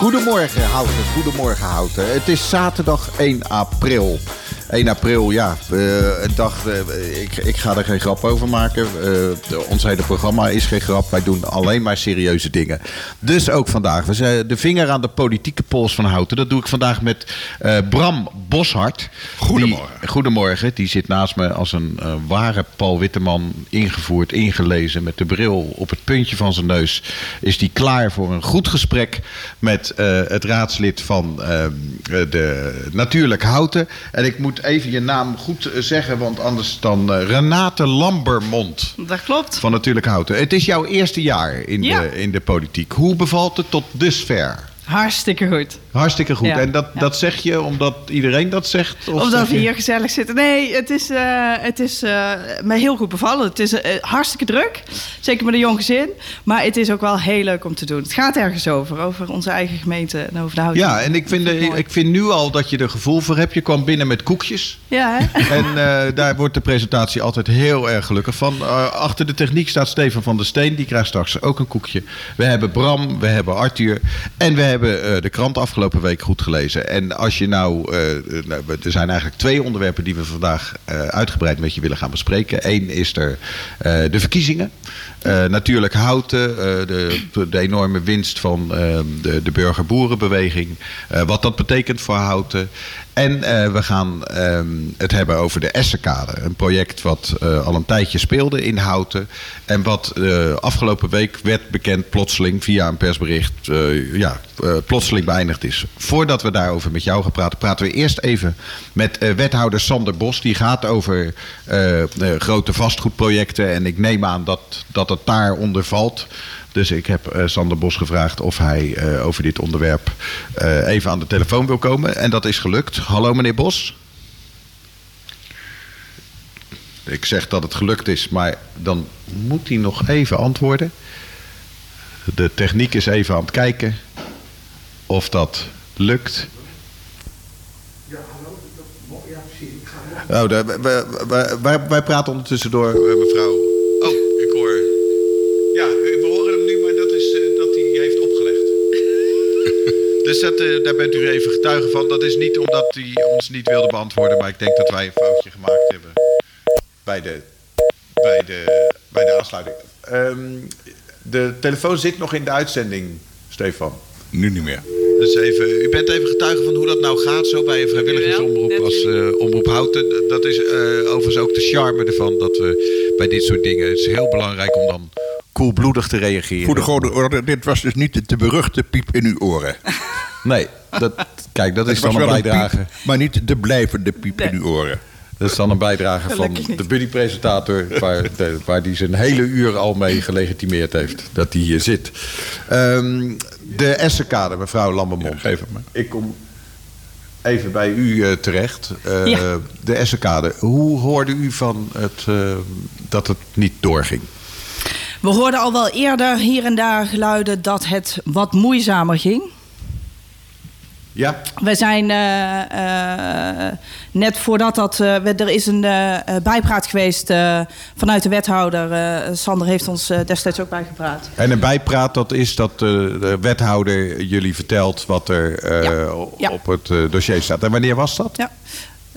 Goedemorgen, Houten. Goedemorgen, Houten. Het is zaterdag 1 april. 1 april, ja, uh, een dag, uh, ik, ik ga er geen grap over maken. Uh, ons hele programma is geen grap. Wij doen alleen maar serieuze dingen. Dus ook vandaag. We zijn de vinger aan de politieke pols van Houten. Dat doe ik vandaag met Bram Boshart. Goedemorgen. Die, goedemorgen. Die zit naast me als een ware Paul Witteman. Ingevoerd, ingelezen. Met de bril op het puntje van zijn neus. Is die klaar voor een goed gesprek met het raadslid van de Natuurlijk Houten. En ik moet even je naam goed eh, zeggen, want anders dan uh, Renate Lambermond. Dat klopt. Van Natuurlijk Houten. Het is jouw eerste jaar in, de, in de politiek. Hoe bevalt het tot dusver? Hartstikke goed. Hartstikke goed. en dat, dat zeg je omdat iedereen dat zegt? Of omdat we hier gezellig zitten. Nee, het is, uh, het is uh, me heel goed bevallen. Het is uh, hartstikke druk. Zeker met een jong gezin. Maar het is ook wel heel leuk om te doen. Het gaat ergens over. Over onze eigen gemeente en over de houten. Ja, en ik vind, ik vind nu al dat je er gevoel voor hebt. Je kwam binnen met koekjes. Ja, hè? En daar wordt de presentatie altijd heel erg gelukkig van. achter de techniek staat Steven van der Steen. Die krijgt straks ook een koekje. We hebben Bram, we hebben Arthur. En we hebben de krant afgelopen week goed gelezen. En als je nou, uh, nou, er zijn eigenlijk twee onderwerpen die we vandaag uitgebreid met je willen gaan bespreken. Eén is er de verkiezingen. Natuurlijk Houten, de, de, enorme winst van de, de burgerboerenbeweging. wat dat betekent voor Houten. En we gaan uh, het hebben over de Essenkade. Een project wat al een tijdje speelde in Houten. En wat afgelopen week werd bekend plotseling via een persbericht. ja, plotseling beëindigd is. Voordat we daarover met jou gaan praten, praten we eerst even met wethouder Sander Bos. Die gaat over grote vastgoedprojecten. En ik neem aan dat, dat het daaronder valt. Dus ik heb uh, Sander Bos gevraagd of hij uh, over dit onderwerp uh, even aan de telefoon wil komen. En dat is gelukt. Hallo meneer Bos. Ik zeg dat het gelukt is, maar dan moet hij nog even antwoorden. De techniek is even aan het kijken of dat lukt. Ja, hallo. Ja, precies. Oh, de, wij, wij, wij praten ondertussen door, mevrouw. Oh, ik hoor. Ja, we horen hem nu, maar dat is uh, dat hij heeft opgelegd. Dus dat, uh, daar bent u even getuige van. Dat is niet omdat hij ons niet wilde beantwoorden, maar ik denk dat wij een foutje gemaakt hebben bij de, bij de, bij de aansluiting. Um, de telefoon zit nog in de uitzending, Stefan. Nu niet meer. Dus even, u bent even getuige van hoe dat nou gaat, zo bij een vrijwilligersomroep als uh, Omroep Houten. Dat is overigens ook de charme ervan, dat we bij dit soort dingen... Het is heel belangrijk om dan koelbloedig te reageren. Voor de goede orde, dit was dus niet de te beruchte piep in uw oren. Nee, dat, kijk, dat is dan een bijdrage. Een piep, maar niet de blijvende piep nee. in uw oren. Dat is dan een bijdrage van de buddy-presentator... Waar, waar die zijn hele uur al mee gelegitimeerd heeft. Dat hij hier zit. Um, de Essenkade, mevrouw Lambermond. Ja, geef het me. Ik kom even bij u uh, terecht. Uh, ja. De Essenkade. Hoe hoorde u van het, uh, dat het niet doorging? We hoorden al wel eerder hier en daar geluiden dat het wat moeizamer ging. Ja. We zijn uh, uh, net voordat dat. Uh, we, er is een bijpraat geweest vanuit de wethouder. Sander heeft ons destijds ook bijgepraat. En een bijpraat, dat is dat de wethouder jullie vertelt wat er ja. Ja. op het dossier staat. En wanneer was dat? Ja.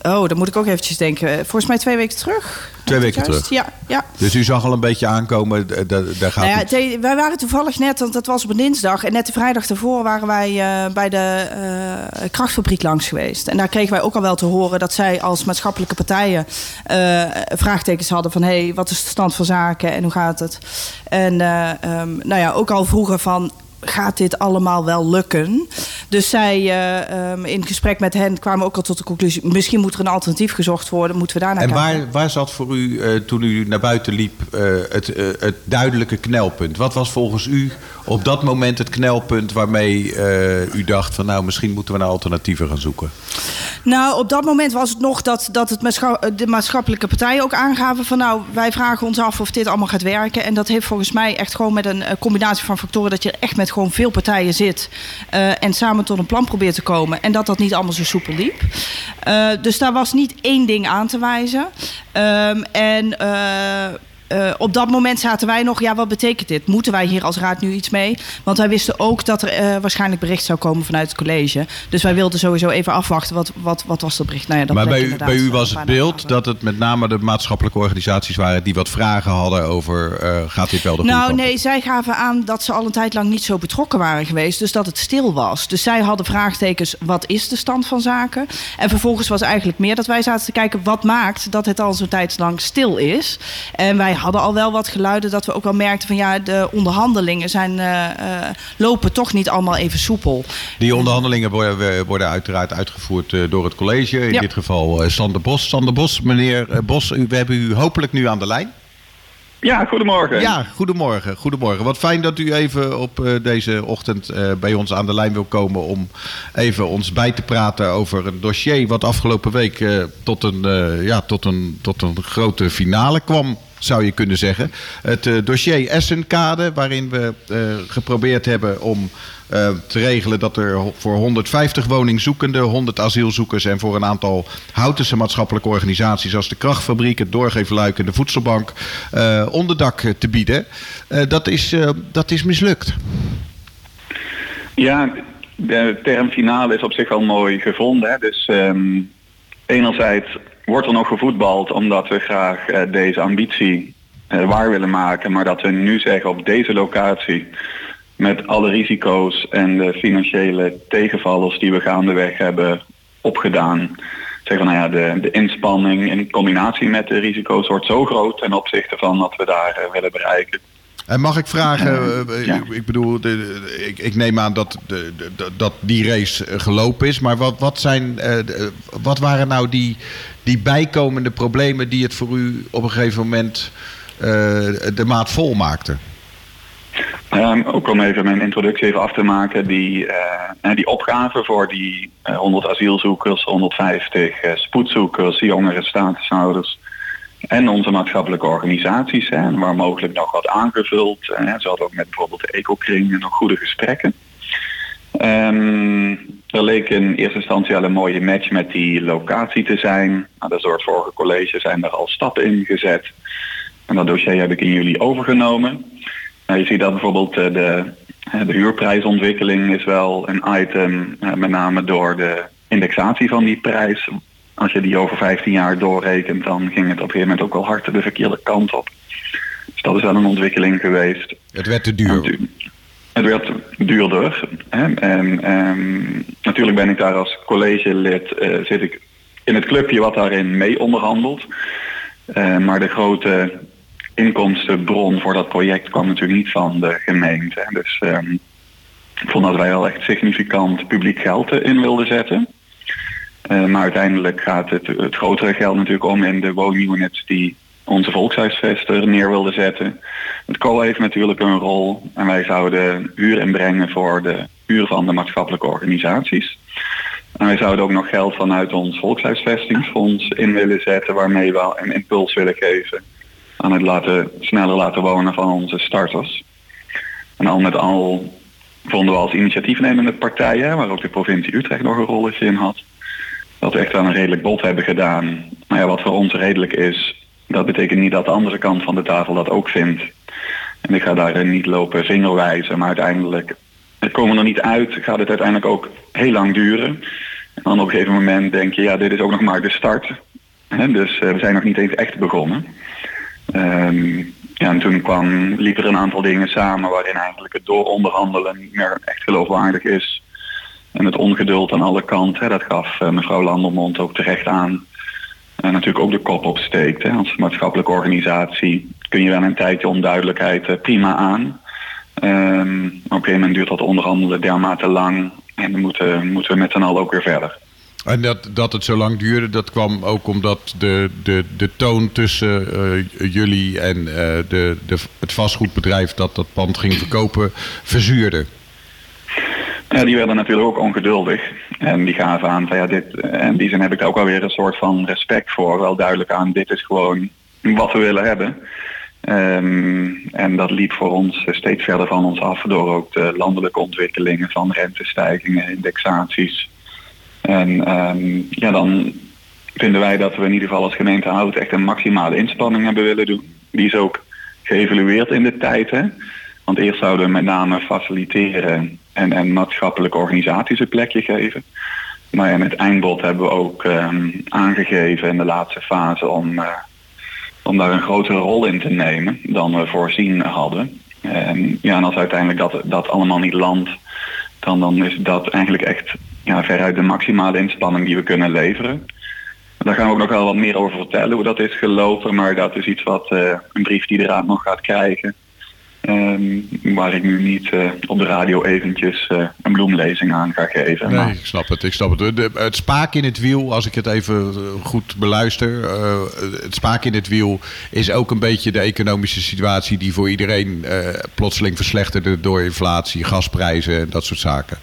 Oh, dan moet ik ook eventjes denken. Volgens mij twee weken terug. Twee weken terug? Ja, ja. Dus u zag al een beetje aankomen, daar gaat nou ja, het... Wij waren toevallig net, want dat was op een dinsdag... en net de vrijdag daarvoor waren wij uh, bij de uh, krachtfabriek langs geweest. En daar kregen wij ook al wel te horen... dat zij als maatschappelijke partijen uh, vraagtekens hadden... van hé, hey, wat is de stand van zaken en hoe gaat het? En um, nou ja, ook al vroegen van gaat dit allemaal wel lukken? Dus zij, uh, um, in gesprek met hen kwamen ook al tot de conclusie... misschien moet er een alternatief gezocht worden, moeten we daar naar en kijken. En waar, waar zat voor u, uh, toen u naar buiten liep, uh, het, het duidelijke knelpunt? Wat was volgens u op dat moment het knelpunt waarmee u dacht... van nou, misschien moeten we naar alternatieven gaan zoeken? Nou, op dat moment was het nog dat, dat het de maatschappelijke partijen ook aangaven... van nou, wij vragen ons af of dit allemaal gaat werken. En dat heeft volgens mij echt gewoon met een combinatie van factoren... dat je echt met gewoon veel partijen zit uh, en samen tot een plan probeert te komen. En dat dat niet allemaal zo soepel liep. Uh, dus daar was niet één ding aan te wijzen. Um, en... Uh, eh, op dat moment zaten wij nog, ja, wat betekent dit? Moeten wij hier als raad nu iets mee? Want wij wisten ook dat er eh, waarschijnlijk bericht zou komen vanuit het college. Dus wij wilden sowieso even afwachten. Wat, wat, wat was dat bericht? Nou ja, dat maar bij u, bij u eh, was het beeld dat het met name de maatschappelijke organisaties waren die wat vragen hadden over eh, gaat dit wel de Nou, nee, zij gaven aan dat ze al een tijd lang niet zo betrokken waren geweest. Dus dat het stil was. Dus zij hadden vraagtekens, wat is de stand van zaken? En vervolgens was eigenlijk meer dat wij zaten te kijken... wat maakt dat het al zo'n tijd lang stil is? En wij hadden al wel wat geluiden dat we ook wel merkten... van ja, de onderhandelingen zijn, eh, eh, lopen toch niet allemaal even soepel. Die onderhandelingen worden, worden uiteraard uitgevoerd eh, door het college. In Ja. dit geval eh, Sander Bos. Sander Bos, meneer eh, Bos, u, we hebben u hopelijk nu aan de lijn. Ja, goedemorgen. Ja, goedemorgen. Goedemorgen. Wat fijn dat u even op eh, deze ochtend eh, bij ons aan de lijn wil komen om even ons bij te praten over een dossier wat afgelopen week eh, tot, een, eh, ja, tot, een, tot een grote finale kwam. Zou je kunnen zeggen. Het eh, dossier Essenkade, waarin we eh, geprobeerd hebben om eh, te regelen dat er voor 150 woningzoekenden, 100 asielzoekers en voor een aantal Houtense maatschappelijke organisaties als de Krachtfabriek, het Doorgeefluik en de Voedselbank onderdak te bieden. Dat, is, dat is mislukt. Ja, de term finale is op zich wel mooi gevonden. Hè? Dus ehm, enerzijds wordt er nog gevoetbald omdat we graag eh, deze ambitie eh, waar willen maken. Maar dat we nu zeggen op deze locatie met alle risico's en de financiële tegenvallers die we gaandeweg hebben opgedaan. Zeggen van nou ja, de, de inspanning in combinatie met de risico's wordt zo groot ten opzichte van wat we daar eh, willen bereiken. En mag ik vragen, ja. ik, ik bedoel, de, de- ik, ik neem aan dat, de, dat die race gelopen is, maar wat, wat, zijn, wat waren nou die, die bijkomende problemen die het voor u op een gegeven moment eh, de maat vol maakten? Ehm, ook om even mijn introductie even af te maken. Die, eh, eh, die opgave voor die eh, 100 asielzoekers, 150 eh, spoedzoekers, jongere statushouders en onze maatschappelijke organisaties. Hè, waar mogelijk nog wat aangevuld. Eh, ze hadden ook met bijvoorbeeld de Ecokring nog goede gesprekken. Ehm, er leek in eerste instantie al een mooie match met die locatie te zijn. Nou, dat is door het vorige college zijn er al stappen in gezet. En dat dossier heb ik in juli overgenomen. Nou, je ziet dat bijvoorbeeld eh, de, eh, de huurprijsontwikkeling is wel een item, eh, met name door de indexatie van die prijs. Als je die over 15 jaar doorrekent, dan ging het op een gegeven moment ook wel hard de verkeerde kant op. Dus dat is wel een ontwikkeling geweest. Het werd te duur. Het werd duurder. Hè? En ehm, natuurlijk ben ik daar als collegelid, eh, zit ik in het clubje wat daarin mee onderhandelt. Eh, maar de grote inkomstenbron voor dat project kwam natuurlijk niet van de gemeente. Dus ehm, ik vond dat wij wel echt significant publiek geld in wilden zetten. Eh, maar uiteindelijk gaat het, het grotere geld natuurlijk om in de woonunits die onze volkshuisvester neer wilde zetten. Het COA heeft natuurlijk een rol en wij zouden huur inbrengen voor de huur van de maatschappelijke organisaties. En wij zouden ook nog geld vanuit ons volkshuisvestingsfonds in willen zetten waarmee we een impuls willen geven aan het laten, sneller laten wonen van onze starters. En al met al vonden we als initiatiefnemende partijen, waar ook de provincie Utrecht nog een rolletje in had, dat we echt wel een redelijk bod hebben gedaan. Maar ja, wat voor ons redelijk is, dat betekent niet dat de andere kant van de tafel dat ook vindt. En ik ga daar niet lopen vingerwijzen, maar uiteindelijk het komen er niet uit, gaat het uiteindelijk ook heel lang duren. En dan op een gegeven moment denk je, ja, dit is ook nog maar de start. Dus eh, we zijn nog niet eens echt begonnen. Ehm, ja, en toen kwam, liepen er een aantal dingen samen waarin eigenlijk het dooronderhandelen niet meer echt geloofwaardig is. En het ongeduld aan alle kanten, dat gaf eh, mevrouw Landermond ook terecht aan. En natuurlijk ook de kop opsteekt. Hè. Als maatschappelijke organisatie kun je wel een tijdje onduidelijkheid eh, prima aan. Maar op een gegeven moment duurt dat onderhandelen dermate lang. En dan moeten, moeten we met z'n allen ook weer verder. En dat, dat het zo lang duurde, dat kwam ook omdat de, de, de toon tussen eh, jullie en eh, de, de, het vastgoedbedrijf dat dat pand ging verkopen verzuurde. Ja, die werden natuurlijk ook ongeduldig. En die gaven aan van ja, dit, en in die zin heb ik daar ook alweer een soort van respect voor. Wel duidelijk aan, dit is gewoon wat we willen hebben. Ehm, en dat liep voor ons steeds verder van ons af door ook de landelijke ontwikkelingen van rentestijgingen, indexaties. En ehm, ja, dan vinden wij dat we in ieder geval als gemeente Hout echt een maximale inspanning hebben willen doen. die is ook geëvalueerd in de tijd. Hè? Want eerst zouden we met name faciliteren en, en maatschappelijke organisaties een plekje geven. Maar in het eindbod hebben we ook ehm, aangegeven in de laatste fase om, uh, om daar een grotere rol in te nemen dan we voorzien hadden. En, ja, en als uiteindelijk dat, dat allemaal niet landt, dan, dan is dat eigenlijk echt ja, veruit de maximale inspanning die we kunnen leveren. Daar gaan we ook nog wel wat meer over vertellen hoe dat is gelopen. Maar dat is iets wat uh, een brief die de raad nog gaat krijgen. Um, waar ik nu niet uh, op de radio eventjes uh, een bloemlezing aan ga geven. Nee, ik snap het. Ik snap het. Het spaak in het wiel, als ik het even goed beluister. Het spaak in het wiel is ook een beetje de economische situatie die voor iedereen plotseling verslechterde door inflatie, gasprijzen en dat soort zaken.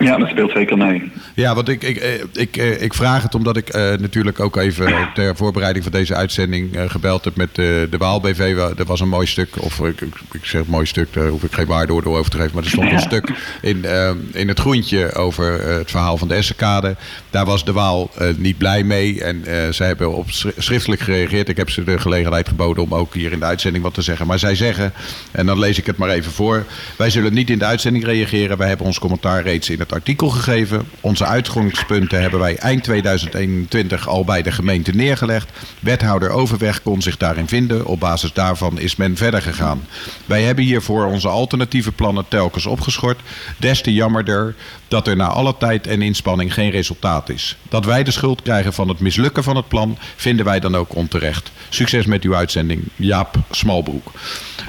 Ja, dat speelt zeker mee. Ja, want ik, ik, ik, ik vraag het omdat ik uh, natuurlijk ook even ter voorbereiding van deze uitzending uh, gebeld heb met uh, de Waal BV. Er was een mooi stuk, of ik, ik zeg mooi stuk, daar hoef ik geen waarde door over te geven. Maar er stond een stuk in, in het groentje over het verhaal van de Essenkade. Daar was de Waal niet blij mee en zij hebben op schriftelijk gereageerd. Ik heb ze de gelegenheid geboden om ook hier in de uitzending wat te zeggen. Maar zij zeggen, en dan lees ik het maar even voor. Wij zullen niet in de uitzending reageren. Wij hebben ons commentaar reeds in artikel gegeven. Onze uitgangspunten hebben wij eind 2021 al bij de gemeente neergelegd. Wethouder Overweg kon zich daarin vinden. Op basis daarvan is men verder gegaan. Wij hebben hiervoor onze alternatieve plannen telkens opgeschort. Des te jammerder dat er na alle tijd en inspanning geen resultaat is. Dat wij de schuld krijgen van het mislukken van het plan, vinden wij dan ook onterecht. Succes met uw uitzending, Jaap Smalbroek.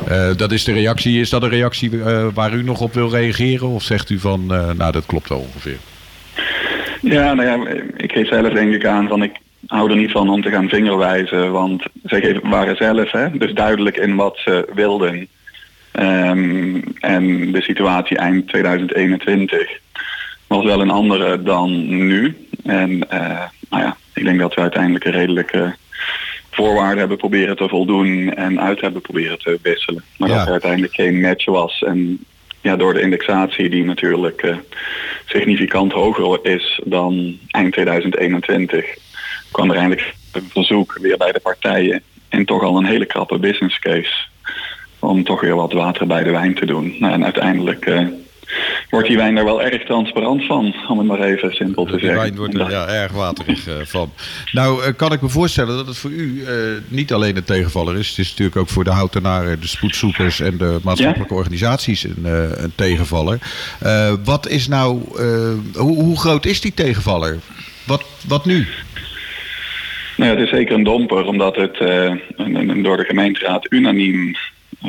Uh, dat is de reactie. Is dat een reactie uh, waar u nog op wil reageren? Of zegt u van, uh, nou dat klopt wel ongeveer? Ja, nou ja, ik geef zelf denk ik aan van ik hou er niet van om te gaan vingerwijzen. Want zij waren zelf hè, dus duidelijk in wat ze wilden. Um, en de situatie eind 2021 was wel een andere dan nu. En nou ja, ik denk dat we uiteindelijk een redelijke voorwaarden hebben proberen te voldoen en uit hebben proberen te wisselen. Maar ja. dat er uiteindelijk geen match was. En ja, door de indexatie die natuurlijk uh, significant hoger is dan eind 2021, kwam er eindelijk een verzoek weer bij de partijen en toch al een hele krappe business case om toch weer wat water bij de wijn te doen. Nou, en uiteindelijk uh, wordt die wijn er wel erg transparant van, om het maar even simpel te de zeggen. wijn wordt er ja, erg waterig uh, van. Nou, uh, kan ik me voorstellen dat het voor u niet alleen een tegenvaller is. Het is natuurlijk ook voor de houtenaren, de spoedzoekers en de maatschappelijke ja? organisaties een, een tegenvaller. wat is nou, hoe, hoe groot is die tegenvaller? Wat, wat nu? Nou ja, het is zeker een domper, omdat het een, een door de gemeenteraad unaniem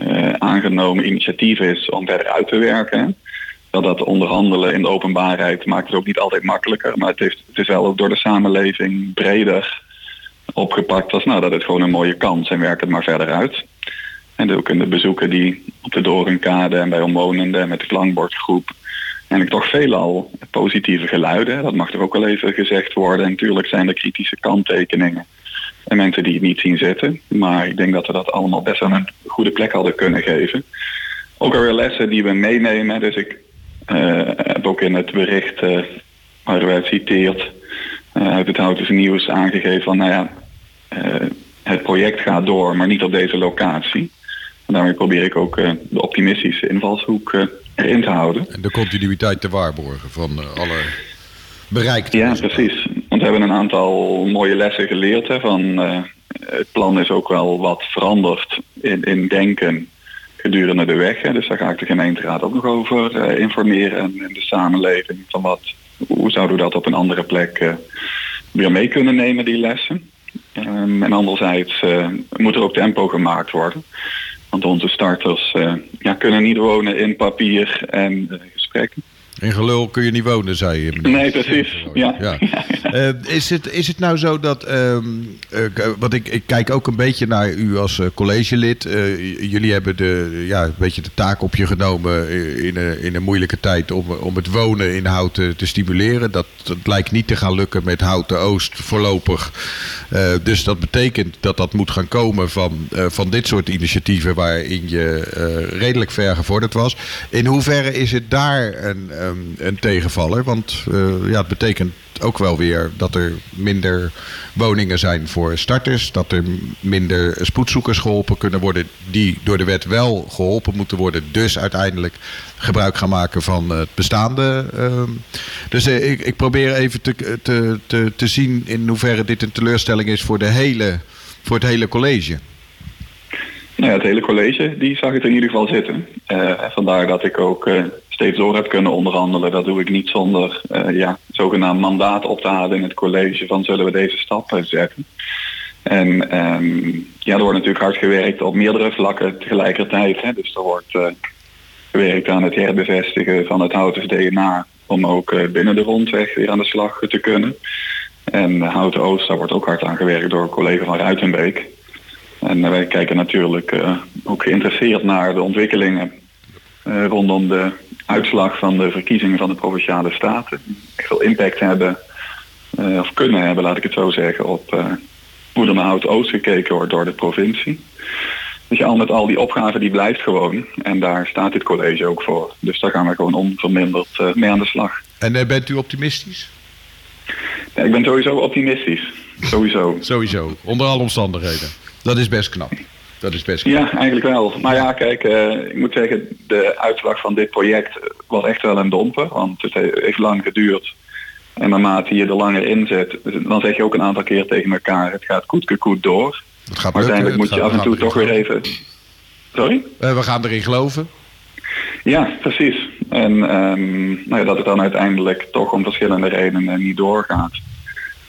uh, aangenomen initiatief is om verder uit te werken. Dat dat onderhandelen in de openbaarheid maakt het ook niet altijd makkelijker. Maar het, heeft, het is wel ook door de samenleving breder opgepakt als nou dat het gewoon een mooie kans en werk het maar verder uit. En ook in de bezoeken die op de Dorenkade en bij omwonenden met de klankbordgroep eigenlijk toch veelal positieve geluiden. Dat mag er ook wel even gezegd worden. En natuurlijk zijn er kritische kanttekeningen. En mensen die het niet zien zitten. Maar ik denk dat we dat allemaal best aan een goede plek hadden kunnen geven. Ook alweer lessen die we meenemen. Dus ik heb ook in het bericht uh, waar het citeert uit het Houtense Nieuws aangegeven van nou ja, het project gaat door, maar niet op deze locatie. En daarmee probeer ik ook de optimistische invalshoek erin te houden. En de continuïteit te waarborgen van alle bereikte. Ja, precies. Want we hebben een aantal mooie lessen geleerd. Hè, van, uh, het plan is ook wel wat veranderd in, in denken gedurende de weg. Dus daar ga ik de gemeenteraad ook nog over uh, informeren en, de samenleving. Van wat, hoe zouden we dat op een andere plek uh, weer mee kunnen nemen, die lessen. Um, en anderzijds moet er ook tempo gemaakt worden. Want onze starters ja, kunnen niet wonen in papier en gesprekken. In gelul kun je niet wonen, zei je. Nee, precies. Ja. ja. Uh, is, het, is het nou zo dat. Uh, want ik, ik kijk ook een beetje naar u als collegelid. jullie hebben de, ja, een beetje de taak op je genomen in een, in een moeilijke tijd om, om het wonen in Houten te stimuleren. Dat, dat lijkt niet te gaan lukken met Houten Oost voorlopig. dus dat betekent dat dat moet gaan komen van, van dit soort initiatieven waarin je redelijk ver gevorderd was. In hoeverre is het daar een een tegenvaller. Want ja, het betekent ook wel weer dat er minder woningen zijn voor starters. Dat er minder spoedzoekers geholpen kunnen worden. Die door de wet wel geholpen moeten worden. Dus uiteindelijk gebruik gaan maken van het bestaande. Ehm. dus ik, ik probeer even te, te, te, zien in hoeverre dit een teleurstelling is voor, de hele, voor het hele college. Nou ja, het hele college die zag het in ieder geval zitten. Uh, vandaar dat ik ook steeds door heb kunnen onderhandelen. Dat doe ik niet zonder uh, ja, zogenaamd mandaat op te halen in het college van zullen we deze stappen zetten. En um, ja, er wordt natuurlijk hard gewerkt op meerdere vlakken tegelijkertijd. Hè. Dus er wordt gewerkt aan het herbevestigen van het houten DNA om ook binnen de rondweg weer aan de slag te kunnen. En Houten Oost, daar wordt ook hard aan gewerkt door collega van Ruitenbeek. En wij kijken natuurlijk ook geïnteresseerd naar de ontwikkelingen rondom de uitslag van de verkiezingen van de Provinciale Staten. Echt veel impact hebben, uh, of kunnen hebben, laat ik het zo zeggen, op hoe er naar Oud-Oost gekeken wordt door de provincie. Dus ja, al met al die opgave die blijft gewoon. En daar staat dit college ook voor. Dus daar gaan we gewoon onverminderd mee aan de slag. En bent u optimistisch? Ja, ik ben sowieso optimistisch. Sowieso. sowieso, onder alle omstandigheden. Dat is best knap. Dat is best. Ja, eigenlijk wel. Maar ja, kijk, uh, ik moet zeggen, de uitslag van dit project was echt wel een domper. Want het heeft lang geduurd. En naarmate je er langer in zit, dan zeg je ook een aantal keer tegen elkaar, het gaat goed goed door. Het gaat maar uiteindelijk moet je af en toe toch weer even... Sorry? Uh, we gaan erin geloven. Ja, precies. En um, nou ja, dat het dan uiteindelijk toch om verschillende redenen niet doorgaat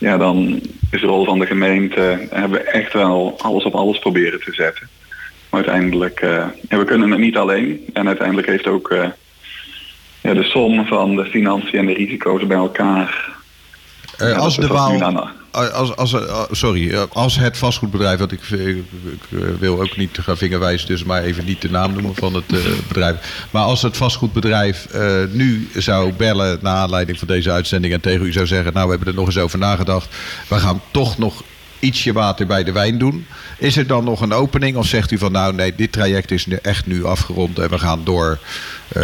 ja, dan is de rol van de gemeente, hebben we echt wel alles op alles proberen te zetten. Maar uiteindelijk, uh, ja, we kunnen het niet alleen. En uiteindelijk heeft ook uh, ja, de som van de financiën en de risico's bij elkaar. Uh, als de Waal, als, als, sorry, als het vastgoedbedrijf, want ik, ik, ik, wil ook niet gaan vingerwijzen, dus maar even niet de naam noemen van het bedrijf. Maar als het vastgoedbedrijf nu zou bellen naar aanleiding van deze uitzending en tegen u zou zeggen, nou we hebben er nog eens over nagedacht, we gaan toch nog ietsje water bij de wijn doen. Is er dan nog een opening of zegt u van nou nee, dit traject is nu echt nu afgerond en we gaan door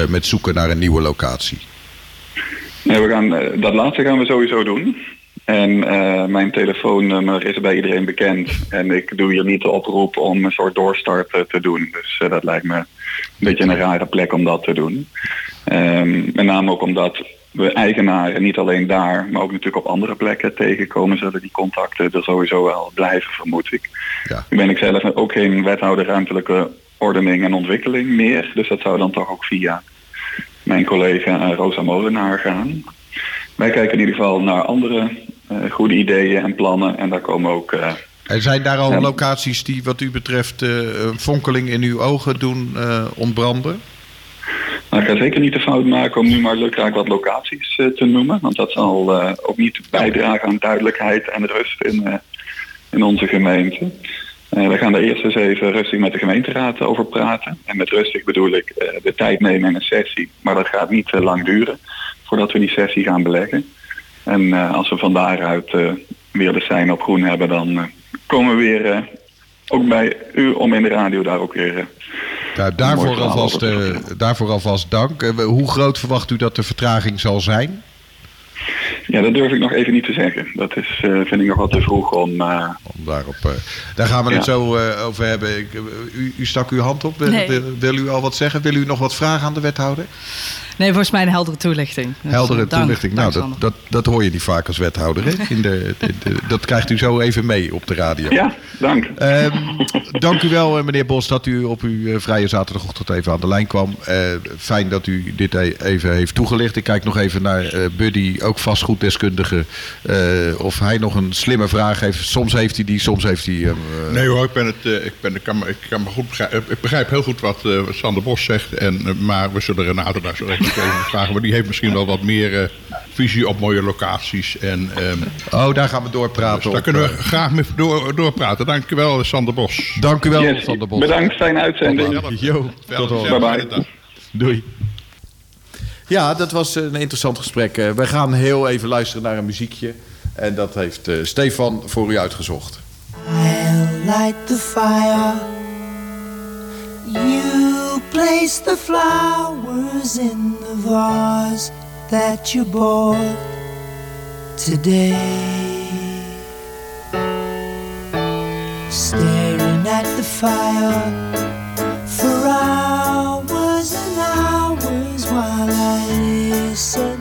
met zoeken naar een nieuwe locatie? Nee, we gaan, dat laatste gaan we sowieso doen. En uh, mijn telefoonnummer is bij iedereen bekend. En ik doe hier niet de oproep om een soort doorstart te doen. Dus uh, dat lijkt me een beetje een rare plek om dat te doen. Um, met name ook omdat we eigenaren niet alleen daar, maar ook natuurlijk op andere plekken tegenkomen, zullen die contacten er sowieso wel blijven, vermoed ik. Ja. Nu ben ik zelf ook geen wethouder ruimtelijke ordening en ontwikkeling meer. Dus dat zou dan toch ook via mijn collega Rosa Molenaar gaan. Wij kijken in ieder geval naar andere goede ideeën en plannen. En daar komen ook. Uh, en zijn daar al locaties die, wat u betreft, uh, een fonkeling in uw ogen doen ontbranden? Nou, ik ga zeker niet de fout maken om nu maar lukraak wat locaties te noemen. Want dat zal ook niet bijdragen aan duidelijkheid en rust in, in onze gemeente. we gaan er eerst eens even rustig met de gemeenteraad over praten. En met rustig bedoel ik de tijd nemen in een sessie. Maar dat gaat niet lang duren voordat we die sessie gaan beleggen. En uh, als we van daaruit uh, weer de zijn op groen hebben, dan uh, komen we weer ook bij u om in de radio daar ook weer. Nou, daarvoor, alvast, daarvoor alvast dank. hoe groot verwacht u dat de vertraging zal zijn? Ja, dat durf ik nog even niet te zeggen. Dat is, uh, vind ik nog wat te vroeg om... Uh... om daarop, uh, daar gaan we het zo over hebben. Ik, u, u, stak uw hand op. Nee. Wil, wil, u al wat zeggen? Wil u nog wat vragen aan de wethouder? Nee, volgens mij een heldere toelichting. Dus heldere dank, toelichting. Nou, dat, dat, dat hoor je niet vaak als wethouder. Hè? In de, de, de, dat krijgt u zo even mee op de radio. Ja, dank. Um, dank u wel, meneer Bos, dat u op uw vrije zaterdagochtend even aan de lijn kwam. Uh, fijn dat u dit even heeft toegelicht. Ik kijk nog even naar uh, Buddy, ook vastgoeddeskundige. Uh, of hij nog een slimme vraag heeft. Soms heeft hij die, soms heeft hij... nee hoor, ik, ben het, ik, ben, ik, kan, ik, kan me goed begrijpen, ik begrijp heel goed wat Sander Bos zegt. En, maar we zullen Renato daar zo even even vragen. Maar die heeft misschien wel wat meer uh, visie op mooie locaties. En, um, oh, daar gaan we doorpraten. Dus daar kunnen we graag mee door, doorpraten. Dank u wel, Sander Bos. Dank u wel, yes. Sander Bos. Bedankt, fijne uitzending. Jo, tot ziens. Bye bye. Doei. Ja, dat was een interessant gesprek. We gaan heel even luisteren naar een muziekje. En dat heeft uh, Stefan voor u uitgezocht. I'll light the fire. Place the flowers in the vase that you bought today. Staring at the fire for hours and hours while I listen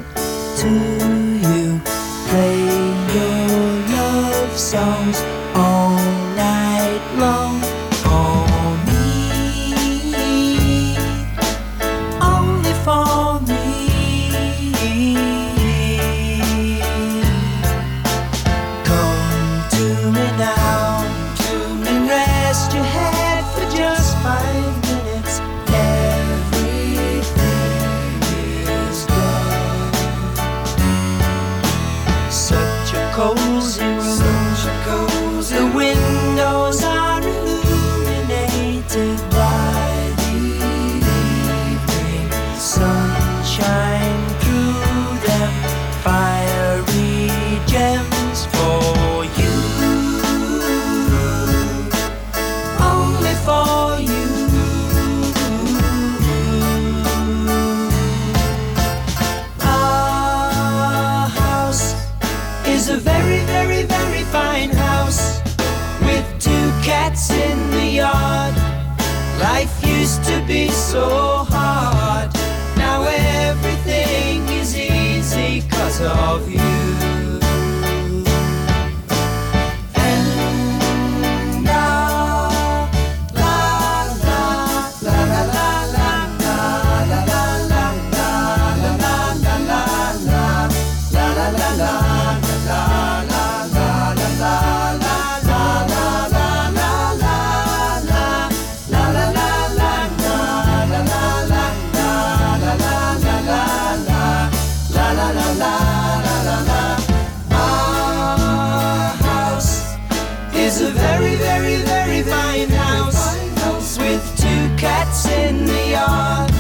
is a very, very, very fine house with two cats in the yard.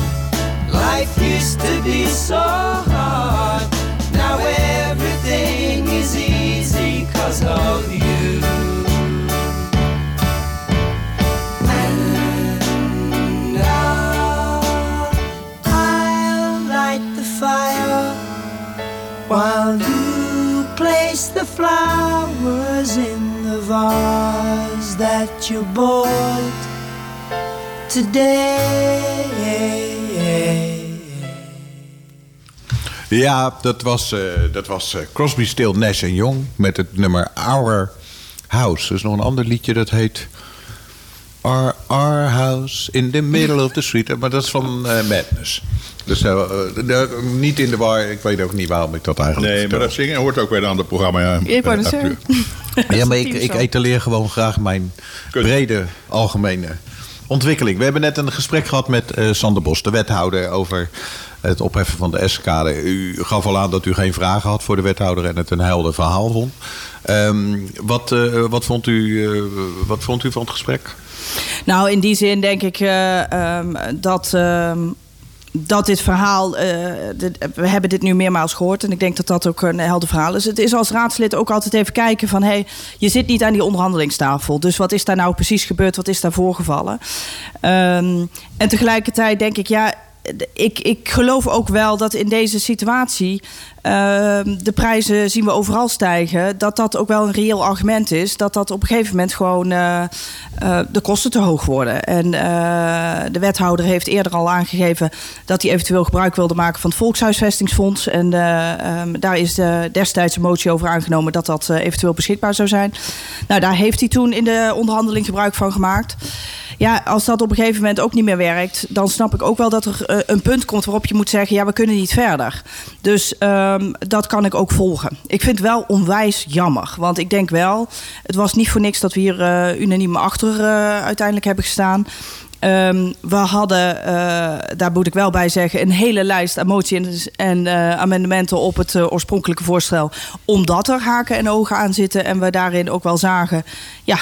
Life used to be so hard. Now everything is easy because of you. Vase that you bought today. Ja, dat was, eh, dat was eh, Crosby, Still, Nash Young met het nummer Our House. Er is nog een ander liedje dat heet Our, Our House in the Middle of the Street. Maar dat is van eh, Madness. Dus eh, eh, niet in de war. Ik weet ook niet waarom ik dat eigenlijk Nee, maar dat zingen hoort ook bij een ander programma. Ja, Ik wou het zeggen. Ja, maar ik, ik etaleer gewoon graag mijn brede algemene ontwikkeling. We hebben net een gesprek gehad met eh, Sander Bos, de wethouder, over het opheffen van de S-kade. U gaf al aan dat u geen vragen had voor de wethouder en het een helder verhaal vond. Ehm, wat, eh, wat, vond u, eh, wat vond u van het gesprek? Nou, in die zin denk ik eh, ehm, dat, ehm, dat dit verhaal. eh, we hebben dit nu meermaals gehoord. En ik denk dat dat ook een helder verhaal is. Het is als raadslid ook altijd even kijken van. Hey, je zit niet aan die onderhandelingstafel. Dus wat is daar nou precies gebeurd? Wat is daar voorgevallen? Ehm, en tegelijkertijd denk ik, ja. Ik, ik geloof ook wel dat in deze situatie de prijzen zien we overal stijgen. Dat dat ook wel een reëel argument is. Dat dat op een gegeven moment gewoon eh, eh, de kosten te hoog worden. En eh, de wethouder heeft eerder al aangegeven dat hij eventueel gebruik wilde maken van het Volkshuisvestingsfonds. En eh, ehm, daar is de destijds een motie over aangenomen dat dat eventueel beschikbaar zou zijn. Nou, daar heeft hij toen in de onderhandeling gebruik van gemaakt. Ja, als dat op een gegeven moment ook niet meer werkt, dan snap ik ook wel dat er een punt komt waarop je moet zeggen: ja, we kunnen niet verder. Dus ehm, dat kan ik ook volgen. Ik vind het wel onwijs jammer, want ik denk wel, het was niet voor niks dat we hier eh, unaniem achter eh, uiteindelijk hebben gestaan. Ehm, we hadden, eh, daar moet ik wel bij zeggen, een hele lijst moties en eh, amendementen op het oorspronkelijke voorstel. Omdat er haken en ogen aan zitten en we daarin ook wel zagen, ja,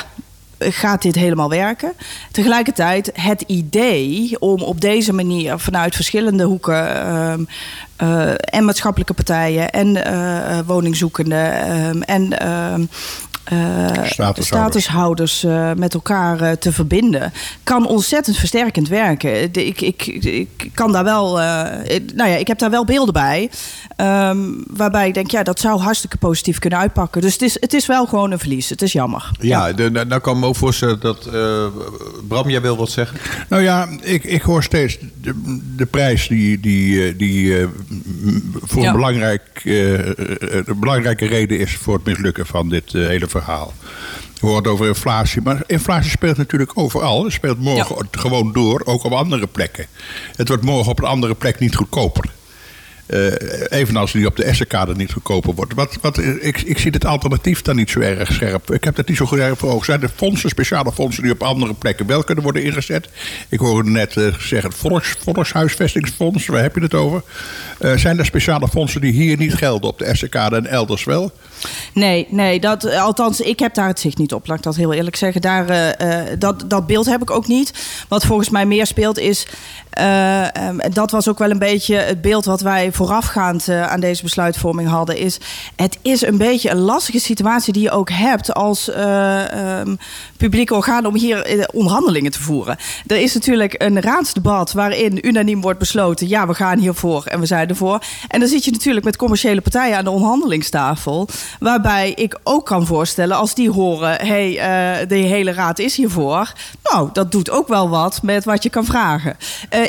gaat dit helemaal werken? Tegelijkertijd het idee om op deze manier vanuit verschillende hoeken ehm, eh, en maatschappelijke partijen en eh, woningzoekenden ehm, en ehm, eh, Statushouders. statushouders eh, met elkaar eh, te verbinden, kan ontzettend versterkend werken. De- ik, ik, ik kan daar wel, eh, ik- nou ja, ik heb daar wel beelden bij, ehm, waarbij ik denk, ja, dat zou hartstikke positief kunnen uitpakken. Dus het is, het is wel gewoon een verlies. Het is jammer. Ja, de, nou nou kan ik me ook voorstellen dat... eh, Bram, jij wil wat zeggen? Nou ja, ik, ik hoor steeds de, de prijs die, die, eh, die eh, voor Ja. een, belangrijk, een belangrijke reden is voor het mislukken van dit hele verhaal. We horen het over inflatie, maar inflatie speelt natuurlijk overal. Het speelt morgen gewoon door, ook op andere plekken. Het wordt morgen op een andere plek niet goedkoper. Eh, evenals die op de Essenkade niet goedkoper wordt. Wat, wat, ik, ik zie het alternatief dan niet zo erg scherp. Ik heb dat niet zo erg voor. Zijn er fondsen, speciale fondsen die op andere plekken wel kunnen worden ingezet? Ik hoorde net eh, zeggen het volks, Volkshuisvestingsfonds, waar heb je het over? Eh, zijn er speciale fondsen die hier niet gelden op de Essenkade en elders wel? Nee, nee dat, althans, ik heb daar het zicht niet op, laat ik dat heel eerlijk zeggen. Daar, dat, dat beeld heb ik ook niet. Wat volgens mij meer speelt is, en dat was ook wel een beetje het beeld wat wij voorafgaand eh, aan deze besluitvorming hadden, is het is een beetje een lastige situatie die je ook hebt als ehm, publieke orgaan om hier onderhandelingen te voeren. Er is natuurlijk een raadsdebat waarin unaniem wordt besloten, ja, we gaan hiervoor en we zijn ervoor. En dan zit je natuurlijk met commerciële partijen aan de onderhandelingstafel. Waarbij ik ook kan voorstellen, als die horen: hey, de hele raad is hiervoor. Nou, dat doet ook wel wat met wat je kan vragen.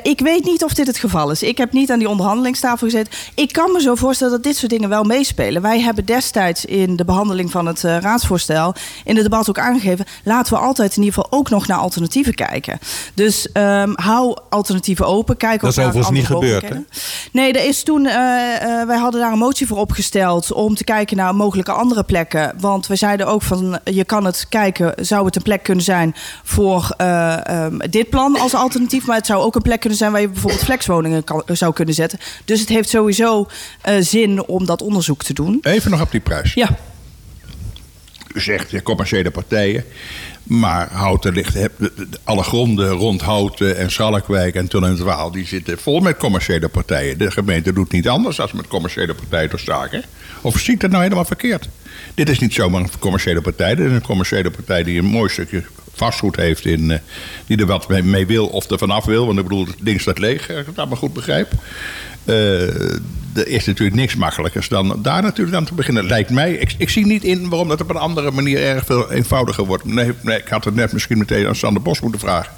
Ik weet niet of dit het geval is. Ik heb niet aan die onderhandelingstafel gezeten. Ik kan me zo voorstellen dat dit soort dingen wel meespelen. Wij hebben destijds in de behandeling van het eh, raadsvoorstel. in het debat ook aangegeven. laten we altijd in ieder geval ook nog naar alternatieven kijken. Dus ehm, hou alternatieven open. Kijk Dat is overigens niet andere gebeurd, hè? mogelijkheden. Nee, er is toen, eh, eh, wij hadden daar een motie voor opgesteld om te kijken naar mogelijke andere plekken. Want we zeiden ook van, je kan het kijken, zou het een plek kunnen zijn voor eh, ehm, dit plan als alternatief. Maar het zou ook een plek kunnen zijn waar je bijvoorbeeld flexwoningen kan, zou kunnen zetten. Dus het heeft sowieso eh, zin om dat onderzoek te doen. Even nog op die prijs. Ja, U zegt ja, commerciële partijen. Maar Houten ligt, de- de- alle gronden rond Houten en Schalkwijk en Waal... die zitten vol met commerciële partijen. De gemeente doet niet anders dan met commerciële partijen door zaken. Of zie ik dat nou helemaal verkeerd? Dit is niet zomaar een commerciële partij. Dit is een commerciële partij die een mooi stukje vastgoed heeft... In, eh, die er wat mee, wil of er vanaf wil. Want ik bedoel, het ding staat leeg, als ik het allemaal goed begrijp. Eh, er is natuurlijk niks makkelijkers dan daar natuurlijk aan te beginnen. Lijkt mij. Ik, ik zie niet in waarom dat op een andere manier erg veel eenvoudiger wordt. Nee, nee, ik had het net misschien meteen aan Sander Bos moeten vragen.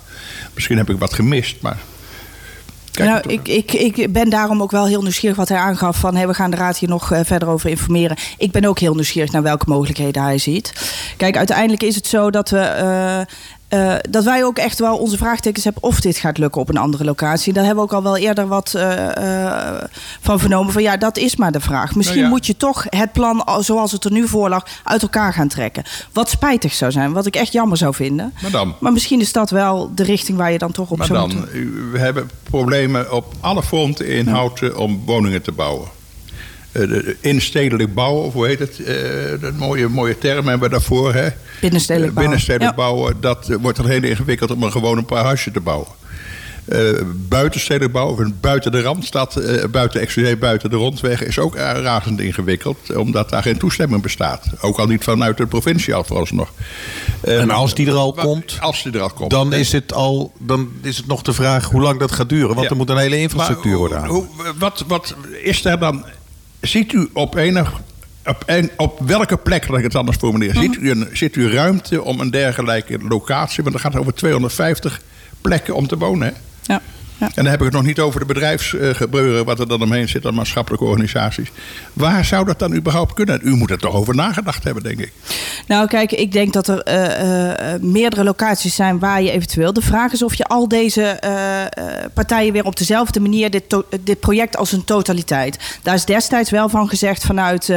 Misschien heb ik wat gemist, maar. Kijk, nou, ik, ik, ik ben daarom ook wel heel nieuwsgierig wat hij aangaf van hey, we gaan de raad hier nog eh, verder over informeren. Ik ben ook heel nieuwsgierig naar welke mogelijkheden hij ziet. Kijk, uiteindelijk is het zo dat we. Eh, dat wij ook echt wel onze vraagtekens hebben of dit gaat lukken op een andere locatie. Daar hebben we ook al wel eerder wat eh, eh, van vernomen. Van ja, dat is maar de vraag. Misschien Nou ja. moet je toch het plan al- zoals het er nu voor lag uit elkaar gaan trekken. Wat spijtig zou zijn, wat ik echt jammer zou vinden. Maar dan? Maar misschien is dat wel de richting waar je dan toch op Maar zou moeten. we hebben problemen op alle fronten in Houten om woningen te bouwen. Eh, de- Instedelijk bouwen, of hoe heet het? Eh, dat mooie, mooie term hebben we daarvoor. Hè? Binnenstedelijk Eh, bouwen. Binnenstedelijk Ja. bouwen, dat eh, wordt dan heel ingewikkeld om een gewoon een paar huisjes te bouwen. Eh buitenstedelijk bouwen, of buiten de randstad, eh, buiten exclusief buiten de rondweg, is ook eh, razend ingewikkeld, omdat daar geen toestemming bestaat. Ook al niet vanuit de provincie al vooralsnog. Eh, En als die er al komt, Als die er al komt. Dan is, het al, dan is het nog de vraag hoe lang dat gaat duren. Want Ja. er moet een hele infrastructuur Maar worden aan. hoe- wat, wat is er dan? Ziet u op enig. Op, een, op welke plek, laat ik het anders formuleren, Mhm. ziet, u een, ziet u ruimte om een dergelijke locatie? Want er gaat over 250 plekken om te wonen. Hè? Ja. En dan heb ik het nog niet over de bedrijfsgebeuren, wat er dan omheen zit aan maatschappelijke organisaties. Waar zou dat dan überhaupt kunnen? U moet er toch over nagedacht hebben, denk ik. Nou, kijk, ik denk dat er eh, eh, meerdere locaties zijn waar je eventueel. De vraag is of je al deze eh, partijen weer op dezelfde manier dit, dit project als een totaliteit. Daar is destijds wel van gezegd vanuit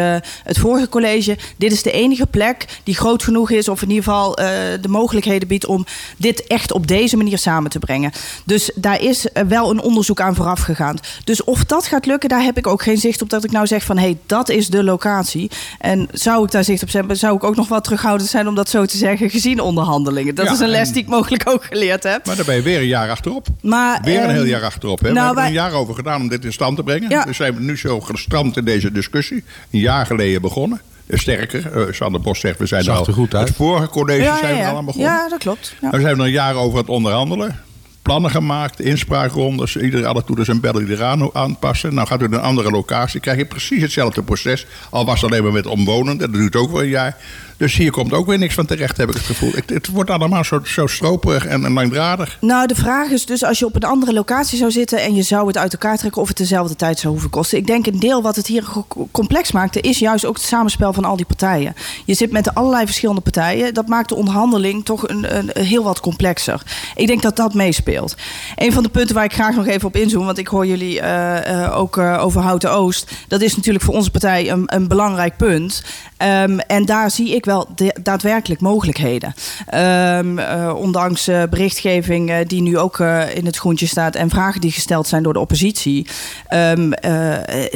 het vorige college. Dit is de enige plek die groot genoeg is, of in ieder geval de mogelijkheden biedt om dit echt op deze manier samen te brengen. Dus daar is wel een onderzoek aan vooraf gegaan. Dus of dat gaat lukken, daar heb ik ook geen zicht op dat ik nou zeg van hé, hey, dat is de locatie. En zou ik daar zicht op hebben, zou ik ook nog wat terughoudend zijn om dat zo te zeggen, gezien onderhandelingen. Dat Ja, is een les en- die ik mogelijk ook geleerd heb. Maar dan ben je weer een jaar achterop. Maar, Weer een ehm, heel jaar achterop. Hè? nou, we hebben er een jaar over gedaan om dit in stand te brengen. Ja. We zijn nu zo gestrand in deze discussie. Een jaar geleden begonnen. sterker. Eh, Sander Bos zegt, we zijn Zag al... er goed uit. Het vorige college Ja, zijn ja, we ja. al aan begonnen. ja, dat klopt. Ja. Nou, we zijn er een jaar over aan het onderhandelen. Plannen gemaakt, inspraakrondes. Iedere alle toeters en bellen die eraan aanpassen. Nou gaat u naar een andere locatie. krijg je precies hetzelfde proces. Al was het alleen maar met omwonenden. Dat duurt ook wel een jaar. Dus hier komt ook weer niks van terecht, heb ik het gevoel. Het, het wordt allemaal zo, zo stroperig en, langdradig. Nou, de vraag is dus als je op een andere locatie zou zitten en je zou het uit elkaar trekken of het dezelfde tijd zou hoeven kosten. Ik denk een deel wat het hier complex maakte is juist ook het samenspel van al die partijen. Je zit met allerlei verschillende partijen. Dat maakt de onderhandeling toch een, een, heel wat complexer. Ik denk dat dat meespeelt. Een van de punten waar ik graag nog even op inzoom, want ik hoor jullie eh, eh, ook eh, over Houten Oost. Dat is natuurlijk voor onze partij een, een belangrijk punt. Ehm, en daar zie ik wel daadwerkelijk mogelijkheden. Ehm, eh, ondanks eh, berichtgeving eh, die nu ook in het groentje staat en vragen die gesteld zijn door de oppositie, eh,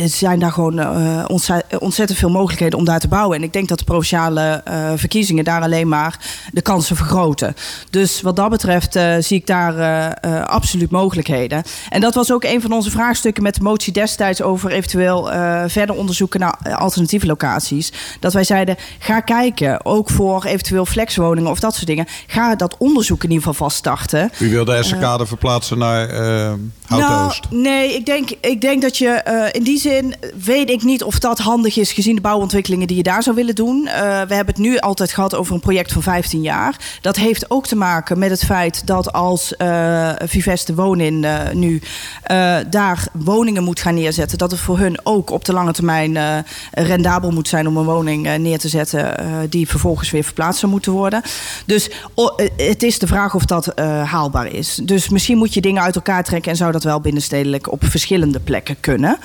zijn daar gewoon ontze- ontzettend veel mogelijkheden om daar te bouwen. En ik denk dat de provinciale verkiezingen daar alleen maar de kansen vergroten. Dus wat dat betreft zie ik daar absoluut mogelijkheden. En dat was ook een van onze vraagstukken met de motie destijds over eventueel verder onderzoeken naar alternatieve locaties. Dat wij zeiden, ga kijken, ook voor eventueel flexwoningen of dat soort dingen. Ga dat onderzoek in ieder geval vast starten. Wie wil de Essenkade verplaatsen naar Nou, Oost? nee, ik denk, ik denk dat je eh, in die zin weet ik niet of dat handig is gezien de bouwontwikkelingen die je daar zou willen doen. Eh, we hebben het nu altijd gehad over een project van 15 jaar. Dat heeft ook te maken met het feit dat als Viveste Wonin eh, nu daar woningen moet gaan neerzetten, dat het voor hun ook op de lange termijn rendabel moet zijn om een woning eh, neer te zetten eh, die vervolgens weer verplaatst zou moeten worden. Dus eh, het is de vraag of dat haalbaar is. Dus misschien moet je dingen uit elkaar trekken en zou dat wel binnenstedelijk op verschillende plekken kunnen.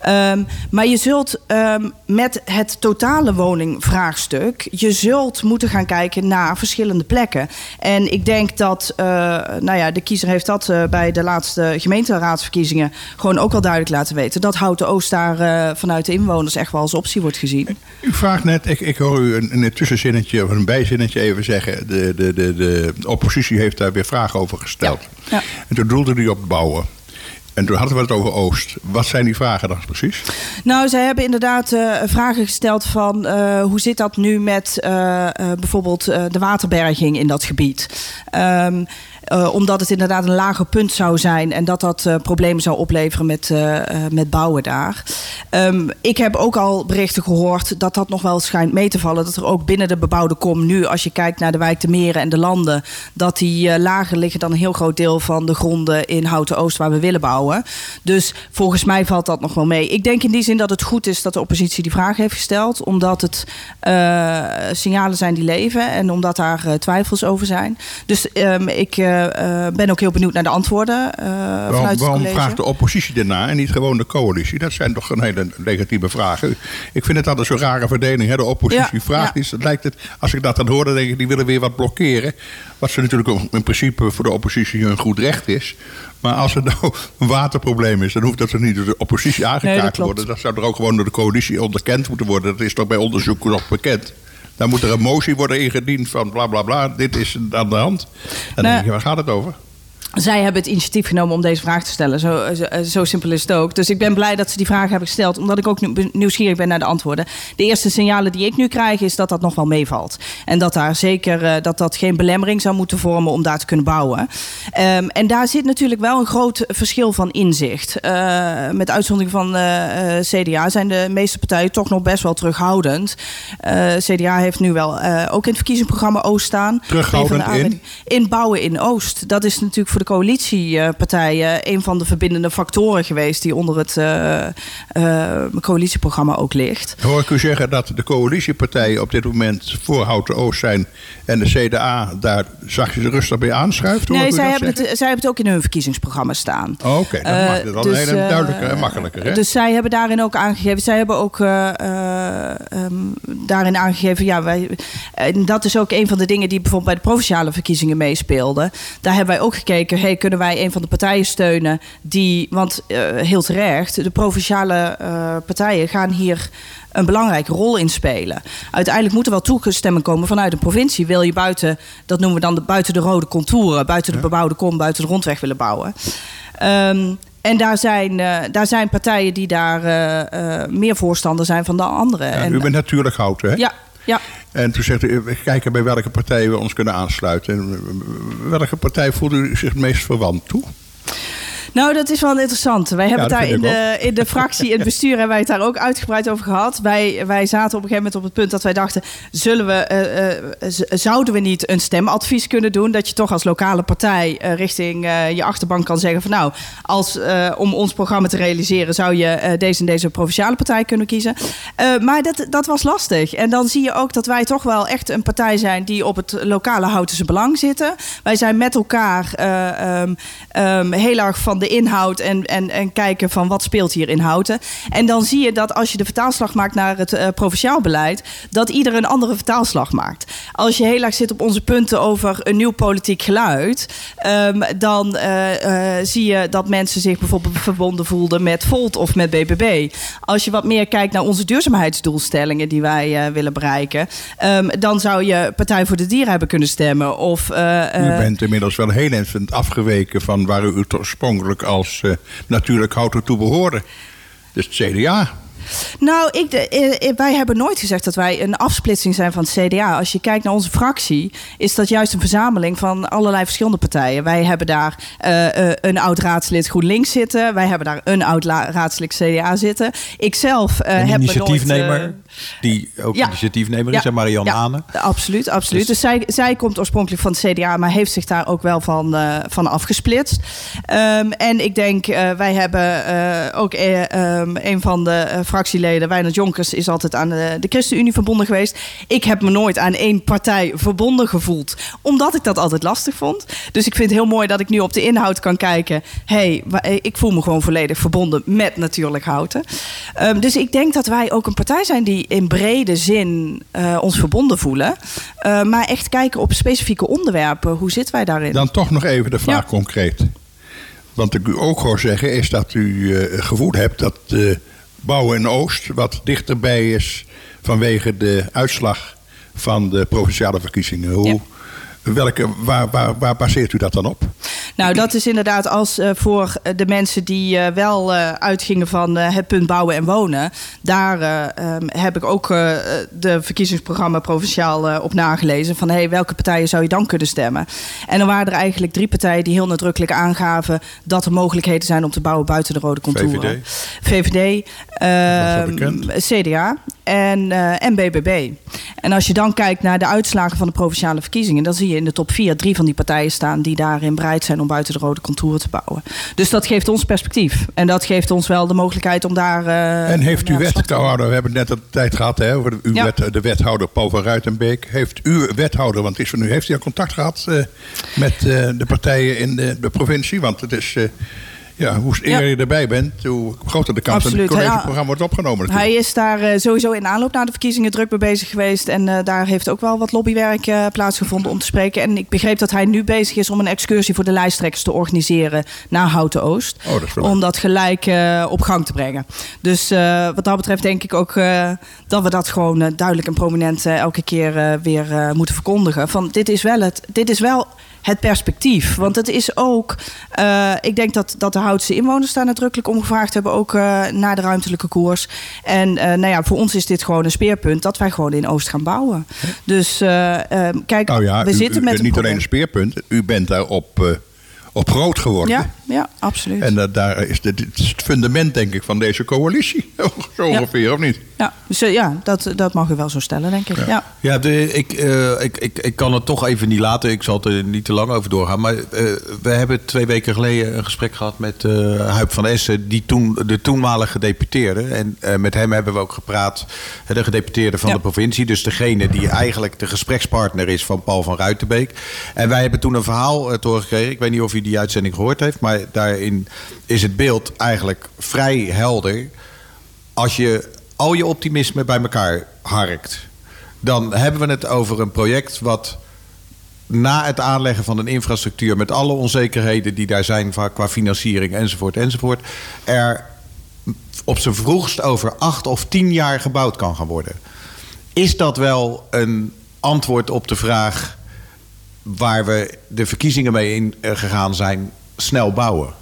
Ehm, maar je zult ehm, met het totale woningvraagstuk, je zult moeten gaan kijken naar verschillende plekken. En ik denk dat, nou ja, de kiezer heeft dat bij de laatste gemeenteraadsverkiezingen gewoon ook al duidelijk laten weten. Dat Houten Oost daar vanuit de inwoners echt wel als optie wordt gezien. U vraagt net, ik, ik hoor u een, een tussenzinnetje of een bijzinnetje even zeggen. De, de, de, de oppositie heeft daar weer vragen over gesteld. Ja. En toen doelde u op bouwen. En toen hadden we het over Oost. Wat zijn die vragen dan precies? Nou, zij hebben inderdaad eh, vragen gesteld van eh, hoe zit dat nu met eh, bijvoorbeeld de waterberging in dat gebied. Ehm, eh, omdat het inderdaad een lager punt zou zijn en dat dat eh, problemen zou opleveren met, eh, met bouwen daar. Ehm, ik heb ook al berichten gehoord dat dat nog wel schijnt mee te vallen. Dat er ook binnen de bebouwde kom nu, als je kijkt naar de wijk, de meren en de landen, dat die lager liggen dan een heel groot deel van de gronden in Houten Oost waar we willen bouwen. Dus volgens mij valt dat nog wel mee. Ik denk in die zin dat het goed is dat de oppositie die vraag heeft gesteld, omdat het signalen zijn die leven en omdat daar twijfels over zijn. Dus ehm, ik ben ook heel benieuwd naar de antwoorden eh, Waarom, vanuit het waarom vraagt de oppositie daarna en niet gewoon de coalitie? Dat zijn toch een hele legitieme vragen. Ik vind het altijd zo'n rare verdeling. Hè? De oppositie Ja, vraagt ja. iets. Het lijkt het, als ik dat dan hoor, dan denk ik, die willen weer wat blokkeren. Wat ze natuurlijk in principe voor de oppositie een goed recht is. Maar als er nou een waterprobleem is, dan hoeft dat er niet door de oppositie aangekaart dat te worden. Dat zou er ook gewoon door de coalitie onderkend moeten worden. Dat is toch bij onderzoek nog bekend. Dan moet er een motie worden ingediend van bla bla bla. Dit is aan de hand. Dan Nee. denk je, waar gaat het over? Zij hebben het initiatief genomen om deze vraag te stellen. Zo, zo, zo simpel is het ook. Dus ik ben blij dat ze die vraag hebben gesteld, omdat ik ook nieuwsgierig ben naar de antwoorden. De eerste signalen die ik nu krijg, is dat dat nog wel meevalt. En dat daar zeker eh, dat dat geen belemmering zou moeten vormen om daar te kunnen bouwen. Ehm, en daar zit natuurlijk wel een groot verschil van inzicht. Eh, met uitzondering van eh, eh, CDA zijn de meeste partijen toch nog best wel terughoudend. Eh, CDA heeft nu wel eh, ook in het verkiezingsprogramma Oost staan. Terughoudend in? in bouwen in Oost. Dat is natuurlijk voor de coalitiepartijen een van de verbindende factoren geweest die onder het eh, eh, coalitieprogramma ook ligt. Hoor ik u zeggen dat de coalitiepartijen op dit moment voor Houten Oost zijn en de CDA daar zachtjes rustig bij aanschuift? Nee, zij hebben, zeggen? het, zij hebben het ook in hun verkiezingsprogramma staan. Oh, Oké, dat Eh, maakt het dan dus, een hele duidelijker en makkelijker. Hè? Dus zij hebben daarin ook aangegeven. Zij hebben ook eh, eh, ehm, daarin aangegeven. Ja, wij, en dat is ook een van de dingen die bijvoorbeeld bij de provinciale verkiezingen meespeelden. Daar hebben wij ook gekeken. Hey, kunnen wij een van de partijen steunen die. Want eh, heel terecht, de provinciale eh, partijen gaan hier een belangrijke rol in spelen. Uiteindelijk moet er wel toegestemming komen vanuit de provincie. Wil je buiten, dat noemen we dan de, buiten de rode contouren, buiten de bebouwde kom, buiten de rondweg willen bouwen. Ehm, En daar zijn, eh, daar zijn partijen die daar meer voorstander zijn van de anderen. Ja, en, u bent natuurlijk hout, hè? ja, ja. En toen zegt u, we kijken bij welke partij we ons kunnen aansluiten. En welke partij voelt u zich het meest verwant toe? Nou, dat is wel interessant. Wij hebben het daar in de, in de fractie, in het bestuur, hebben wij het daar ook uitgebreid over gehad. Wij, wij zaten op een gegeven moment op het punt dat wij dachten: zullen we, eh, eh, zouden we niet een stemadvies kunnen doen? Dat je toch als lokale partij eh, richting je achterban kan zeggen: van nou, als, om ons programma te realiseren, zou je deze en deze provinciale partij kunnen kiezen. Maar dat, dat was lastig. En dan zie je ook dat wij toch wel echt een partij zijn die op het lokale Houtense belang zitten. Wij zijn met elkaar eh, ehm, ehm, heel erg van de inhoud en, en, en kijken van wat speelt hier in Houten. En dan zie je dat als je de vertaalslag maakt naar het eh, provinciaal beleid, dat ieder een andere vertaalslag maakt. Als je heel erg zit op onze punten over een nieuw politiek geluid, ehm, dan eh, eh, zie je dat mensen zich bijvoorbeeld verbonden voelden met Volt of met BBB. Als je wat meer kijkt naar onze duurzaamheidsdoelstellingen die wij willen bereiken, ehm, dan zou je Partij voor de Dieren hebben kunnen stemmen. Of, U bent inmiddels wel heel even afgeweken van waar u als eh, natuurlijk houten toe behoorde. Dus het CDA. Nou, ik, de- eh, eh, wij hebben nooit gezegd dat wij een afsplitsing zijn van het CDA. Als je kijkt naar onze fractie, is dat juist een verzameling van allerlei verschillende partijen. Wij hebben daar eh, een oud raadslid GroenLinks zitten. Wij hebben daar een oud raadslid CDA zitten. Ikzelf Een heb nooit... initiatiefnemer, die ook ja. initiatiefnemer is, en Marianne ja. Absoluut, absoluut. Dus, zij, zij komt oorspronkelijk van het CDA, maar heeft zich daar ook wel van, van afgesplitst. Ehm, en ik denk, wij hebben ook eh, ehm, een van de fractieleden, Wijnand Jonkers, is altijd aan de, de ChristenUnie verbonden geweest. Ik heb me nooit aan één partij verbonden gevoeld, omdat ik dat altijd lastig vond. Dus ik vind het heel mooi dat ik nu op de inhoud kan kijken. hey, eh, ik voel me gewoon volledig verbonden met natuurlijk Houten. Ehm, dus ik denk dat wij ook een partij zijn die in brede zin eh, ons verbonden voelen. Eh, maar echt kijken op specifieke onderwerpen. Hoe zitten wij daarin? Dan toch nog even de vraag Ja. concreet. Want ik u ook hoor zeggen is dat u eh, gevoel hebt dat eh, bouwen Oost wat dichterbij is vanwege de uitslag van de provinciale verkiezingen. Hoe, welke, waar, waar, waar baseert u dat dan op? Nou, dat is inderdaad als eh, voor de mensen die eh, wel eh, uitgingen van het punt bouwen en wonen. Daar eh, ehm, heb ik ook de verkiezingsprogramma provinciaal op nagelezen. Van hey, welke partijen zou je dan kunnen stemmen? En er waren er eigenlijk drie partijen die heel nadrukkelijk aangaven dat er mogelijkheden zijn om te bouwen buiten de rode contouren. VVD, ehm, bekend. CDA en, en BBB. En als je dan kijkt naar de uitslagen van de provinciale verkiezingen, dan zie je in de top 4 drie van die partijen staan die daarin bereid zijn om buiten de rode contouren te bouwen. Dus dat geeft ons perspectief. En dat geeft ons wel de mogelijkheid om daar. eh, En heeft uw te wethouder, we hebben net de tijd gehad hè, over uw Ja. wet- de wethouder Paul van Ruitenbeek. Heeft uw wethouder, want is van u, heeft hij al contact gehad eh, met eh, de partijen in de, de provincie? Want het is, ja, hoe eerder Ja. je erbij bent, hoe groter de kans dat het collegeprogramma wordt opgenomen. natuurlijk. Hij is daar eh, sowieso in aanloop naar de verkiezingen druk mee bezig geweest. En eh, daar heeft ook wel wat lobbywerk eh, plaatsgevonden om te spreken. En ik begreep dat hij nu bezig is om een excursie voor de lijsttrekkers te organiseren naar Houten Oost. Oh, dat is wel om dat gelijk op gang te brengen. Dus wat dat betreft denk ik ook dat we dat gewoon duidelijk en prominent elke keer weer moeten verkondigen. Van dit is wel het. Dit is wel het perspectief. Want het is ook, eh, ik denk dat, dat de Houtse inwoners daar nadrukkelijk om gevraagd hebben, ook eh, naar de ruimtelijke koers. En eh, nou ja, voor ons is dit gewoon een speerpunt dat wij gewoon in Oost gaan bouwen. Dus kijk, Nou ja, we u, zitten u met een niet alleen een speerpunt, u bent daar op, op groot geworden. Ja, ja, absoluut. En eh, daar is de, dit is het fundament, denk ik, van deze coalitie. Zo Ja. ongeveer, of niet? ja, dus, eh, ja dat, dat mag u wel zo stellen, denk ik. Ja. Ja, de, ik, eh, ik, ik, ik kan het toch even niet laten. Ik zal er niet te lang over doorgaan. Maar eh, we hebben twee weken geleden een gesprek gehad met eh Huip van Essen, die toen, de toenmalige gedeputeerde. En eh, met hem hebben we ook gepraat, de gedeputeerde van Ja. de provincie. Dus degene die eigenlijk de gesprekspartner is van Paul van Ruitenbeek. En wij hebben toen een verhaal eh, te horen gekregen. Ik weet niet of u die uitzending gehoord heeft. Maar daarin is het beeld eigenlijk vrij helder als je al je optimisme bij elkaar harkt, dan hebben we het over een project wat na het aanleggen van een infrastructuur met alle onzekerheden die daar zijn qua financiering enzovoort enzovoort, er op zijn vroegst over acht of tien jaar gebouwd kan gaan worden. Is dat wel een antwoord op de vraag waar we de verkiezingen mee in eh, gegaan zijn, snel bouwen?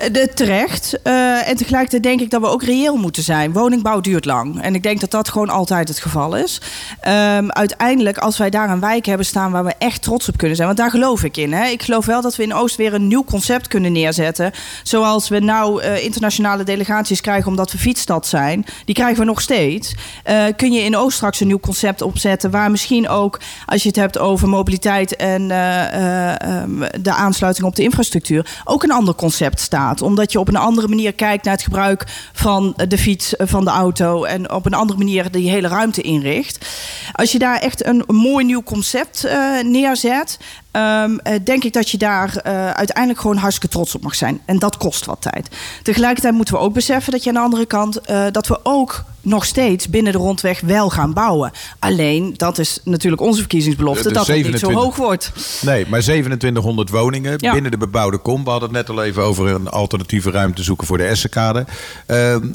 De, terecht. Eh, en tegelijkertijd denk ik dat we ook reëel moeten zijn. Woningbouw duurt lang. En ik denk dat dat gewoon altijd het geval is. Ehm, uiteindelijk, als wij daar een wijk hebben staan waar we echt trots op kunnen zijn. Want daar geloof ik in. Hè. Ik geloof wel dat we in Oost weer een nieuw concept kunnen neerzetten. Zoals we nou eh, internationale delegaties krijgen omdat we fietsstad zijn. Die krijgen we nog steeds. Eh, kun je in Oost straks een nieuw concept opzetten. Waar misschien ook, als je het hebt over mobiliteit en ehm, de aansluiting op de infrastructuur. Ook een ander concept staat omdat je op een andere manier kijkt naar het gebruik van de fiets, eh, van de auto. En op een andere manier die hele ruimte inricht. Als je daar echt een mooi nieuw concept uh, neerzet. Um, denk ik dat je daar uh, uiteindelijk gewoon hartstikke trots op mag zijn. En dat kost wat tijd. Tegelijkertijd moeten we ook beseffen dat je aan de andere kant... Uh, dat we ook nog steeds binnen de rondweg wel gaan bouwen. Alleen, dat is natuurlijk onze verkiezingsbelofte... De, dat 27, het niet zo hoog wordt. Nee, maar 2700 woningen ja. binnen de bebouwde kom. We hadden het net al even over een alternatieve ruimte zoeken voor de Essenkade. Ehm,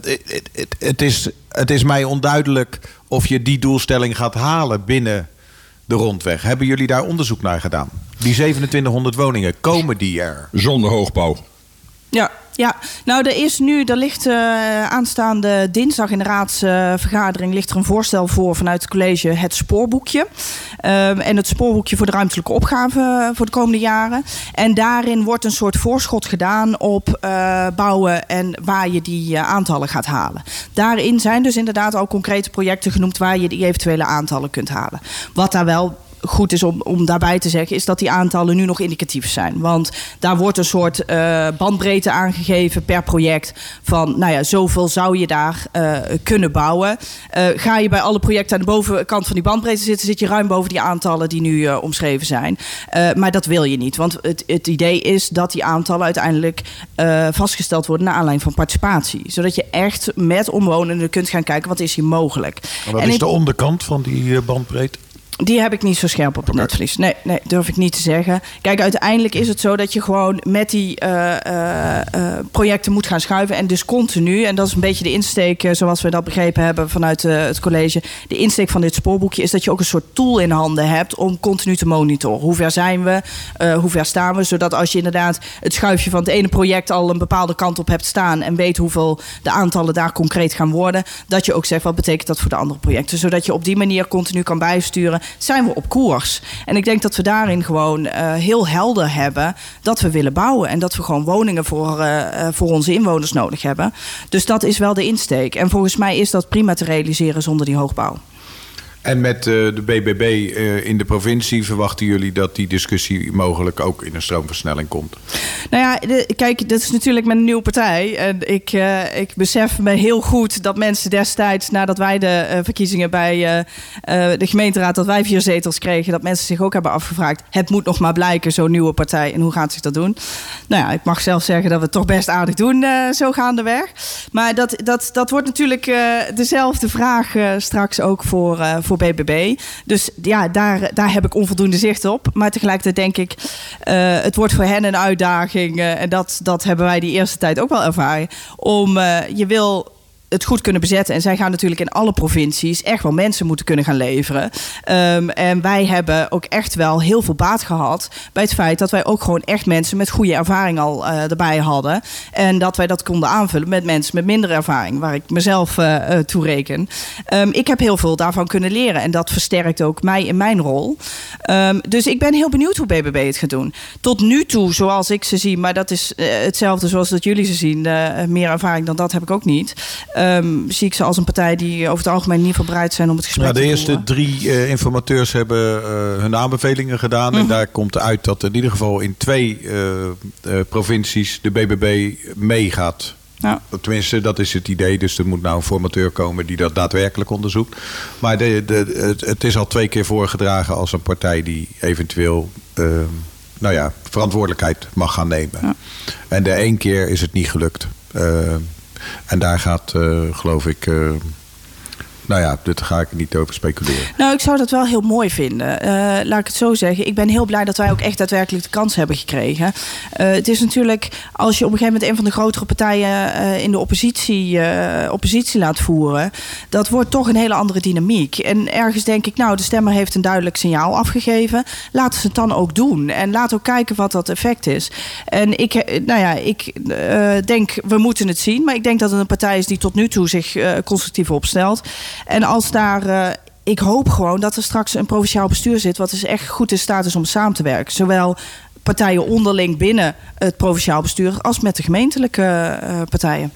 het, het, is, het is mij onduidelijk of je die doelstelling gaat halen binnen de rondweg. Hebben jullie daar onderzoek naar gedaan? Die 2700 woningen, komen die er? Zonder hoogbouw. Ja, ja, nou er is nu, er ligt uh, aanstaande dinsdag in de raadsvergadering ligt er een voorstel voor vanuit het college het spoorboekje. Um, en het spoorboekje voor de ruimtelijke opgave voor de komende jaren. En daarin wordt een soort voorschot gedaan op uh, bouwen en waar je die uh, aantallen gaat halen. Daarin zijn dus inderdaad al concrete projecten genoemd waar je die eventuele aantallen kunt halen. Wat daar wel goed is om, om daarbij te zeggen, is dat die aantallen nu nog indicatief zijn. Want daar wordt een soort uh, bandbreedte aangegeven per project. Van nou ja, zoveel zou je daar uh, kunnen bouwen. Uh, ga je bij alle projecten aan de bovenkant van die bandbreedte zitten, zit je ruim boven die aantallen die nu omschreven zijn. maar dat wil je niet. Want het, het idee is dat die aantallen uiteindelijk vastgesteld worden naar aanleiding van participatie. Zodat je echt met omwonenden kunt gaan kijken wat is hier mogelijk. En wat en is de onderkant van die bandbreedte? Die heb ik niet zo scherp op het netvlies. Nee, nee, durf ik niet te zeggen. Kijk, uiteindelijk is het zo dat je gewoon met die uh, uh, projecten moet gaan schuiven. En dus continu, en dat is een beetje de insteek, zoals we dat begrepen hebben vanuit het college. De insteek van dit spoorboekje is dat je ook een soort tool in handen hebt om continu te monitoren. Hoe ver zijn we? hoe ver staan we? Zodat als je inderdaad het schuifje van het ene project al een bepaalde kant op hebt staan. En weet hoeveel de aantallen daar concreet gaan worden. Dat je ook zegt wat betekent dat voor de andere projecten. Zodat je op die manier continu kan bijsturen zijn we op koers. En ik denk dat we daarin gewoon uh, heel helder hebben dat we willen bouwen. En dat we gewoon woningen voor, uh, voor onze inwoners nodig hebben. Dus dat is wel de insteek. En volgens mij is dat prima te realiseren zonder die hoogbouw. En met uh, de BBB uh, in de provincie verwachten jullie dat die discussie mogelijk ook in een stroomversnelling komt? Nou ja, kijk, dat is natuurlijk een nieuwe partij. En ik, uh, ik besef me heel goed dat mensen destijds, nadat wij de verkiezingen bij de gemeenteraad, dat wij vier zetels kregen, dat mensen zich ook hebben afgevraagd: het moet nog maar blijken, zo'n nieuwe partij. En hoe gaat zich dat doen? Nou ja, ik mag zelf zeggen dat we het toch best aardig doen, zo gaandeweg. Maar dat, dat, dat wordt natuurlijk dezelfde vraag straks ook voor. voor BBB. Dus ja, daar, daar heb ik onvoldoende zicht op. Maar tegelijkertijd denk ik, uh, het wordt voor hen een uitdaging. Uh, en dat, dat hebben wij die eerste tijd ook wel ervaren. Om, uh, je wil het goed kunnen bezetten. En zij gaan natuurlijk in alle provincies echt wel mensen moeten kunnen gaan leveren. Um, en wij hebben ook echt wel heel veel baat gehad bij het feit dat wij ook gewoon echt mensen met goede ervaring al uh, erbij hadden. En dat wij dat konden aanvullen met mensen met minder ervaring, waar ik mezelf uh, uh, toe reken. Um, ik heb heel veel daarvan kunnen leren en dat versterkt ook mij in mijn rol. Um, dus ik ben heel benieuwd hoe BBB het gaat doen. Tot nu toe, zoals ik ze zie, maar dat is hetzelfde zoals dat jullie ze zien. meer ervaring dan dat heb ik ook niet. Um, zie ik ze als een partij die over het algemeen niet verbreid zijn om het gesprek nou, te voeren. De eerste drie uh, informateurs hebben uh, hun aanbevelingen gedaan. Mm. En daar komt uit dat in ieder geval in twee uh, provincies de BBB meegaat. Ja. Tenminste, dat is het idee. Dus er moet nou een formateur komen die dat daadwerkelijk onderzoekt. Maar de, de, het, het, is al twee keer voorgedragen als een partij die eventueel nou ja, verantwoordelijkheid mag gaan nemen. Ja. En de één keer is het niet gelukt. En daar gaat, uh, geloof ik, uh, Nou ja, daar ga ik niet over speculeren. Nou, ik zou dat wel heel mooi vinden. Eh, laat ik het zo zeggen. Ik ben heel blij dat wij ook echt daadwerkelijk de kans hebben gekregen. Eh, het is natuurlijk, als je op een gegeven moment een van de grotere partijen eh, in de oppositie, oppositie laat voeren, dat wordt toch een hele andere dynamiek. En ergens denk ik, nou, de stemmer heeft een duidelijk signaal afgegeven. Laten ze het dan ook doen. En laat ook kijken wat dat effect is. En ik, nou ja, ik denk, we moeten het zien. Maar ik denk dat het een partij is die tot nu toe zich constructief opstelt. En als daar. eh, ik hoop gewoon dat er straks een provinciaal bestuur zit. wat dus echt goed in staat is om samen te werken. Zowel partijen onderling binnen het provinciaal bestuur. als met de gemeentelijke eh, partijen.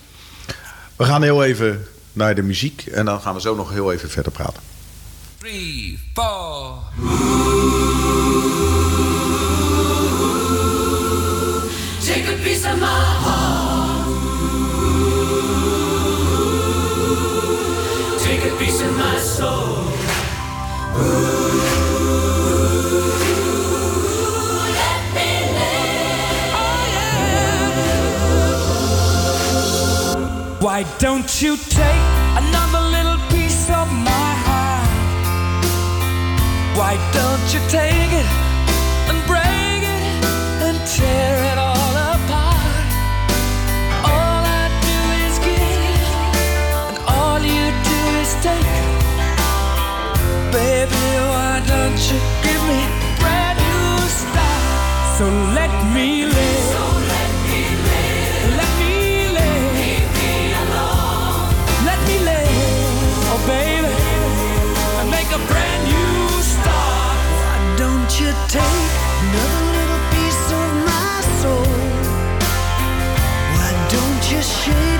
We gaan heel even naar de muziek en dan gaan we zo nog heel even verder praten. three, four. Why don't you take another little piece of my heart? Why don't you take it and break it and tear it all shade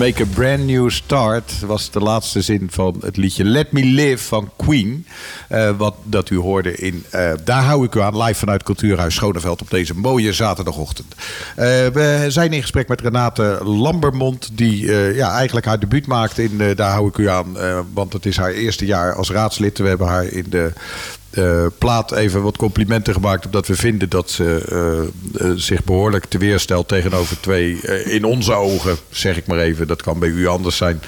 Make a brand new start was de laatste zin van het liedje Let Me Live van Queen. Eh, wat dat u hoorde in eh, Daar hou ik u aan, live vanuit Cultuurhuis Schoneveld op deze mooie zaterdagochtend. Eh, we zijn in gesprek met Renate Lambermond, die ja, eigenlijk haar debuut maakt in Daar hou ik u aan. want het is haar eerste jaar als raadslid. We hebben haar in de eh, plaat even wat complimenten gemaakt. Omdat we vinden dat ze eh, eh, zich behoorlijk te weerstelt tegenover twee, in onze ogen, zeg ik maar even. Dat kan bij u anders zijn.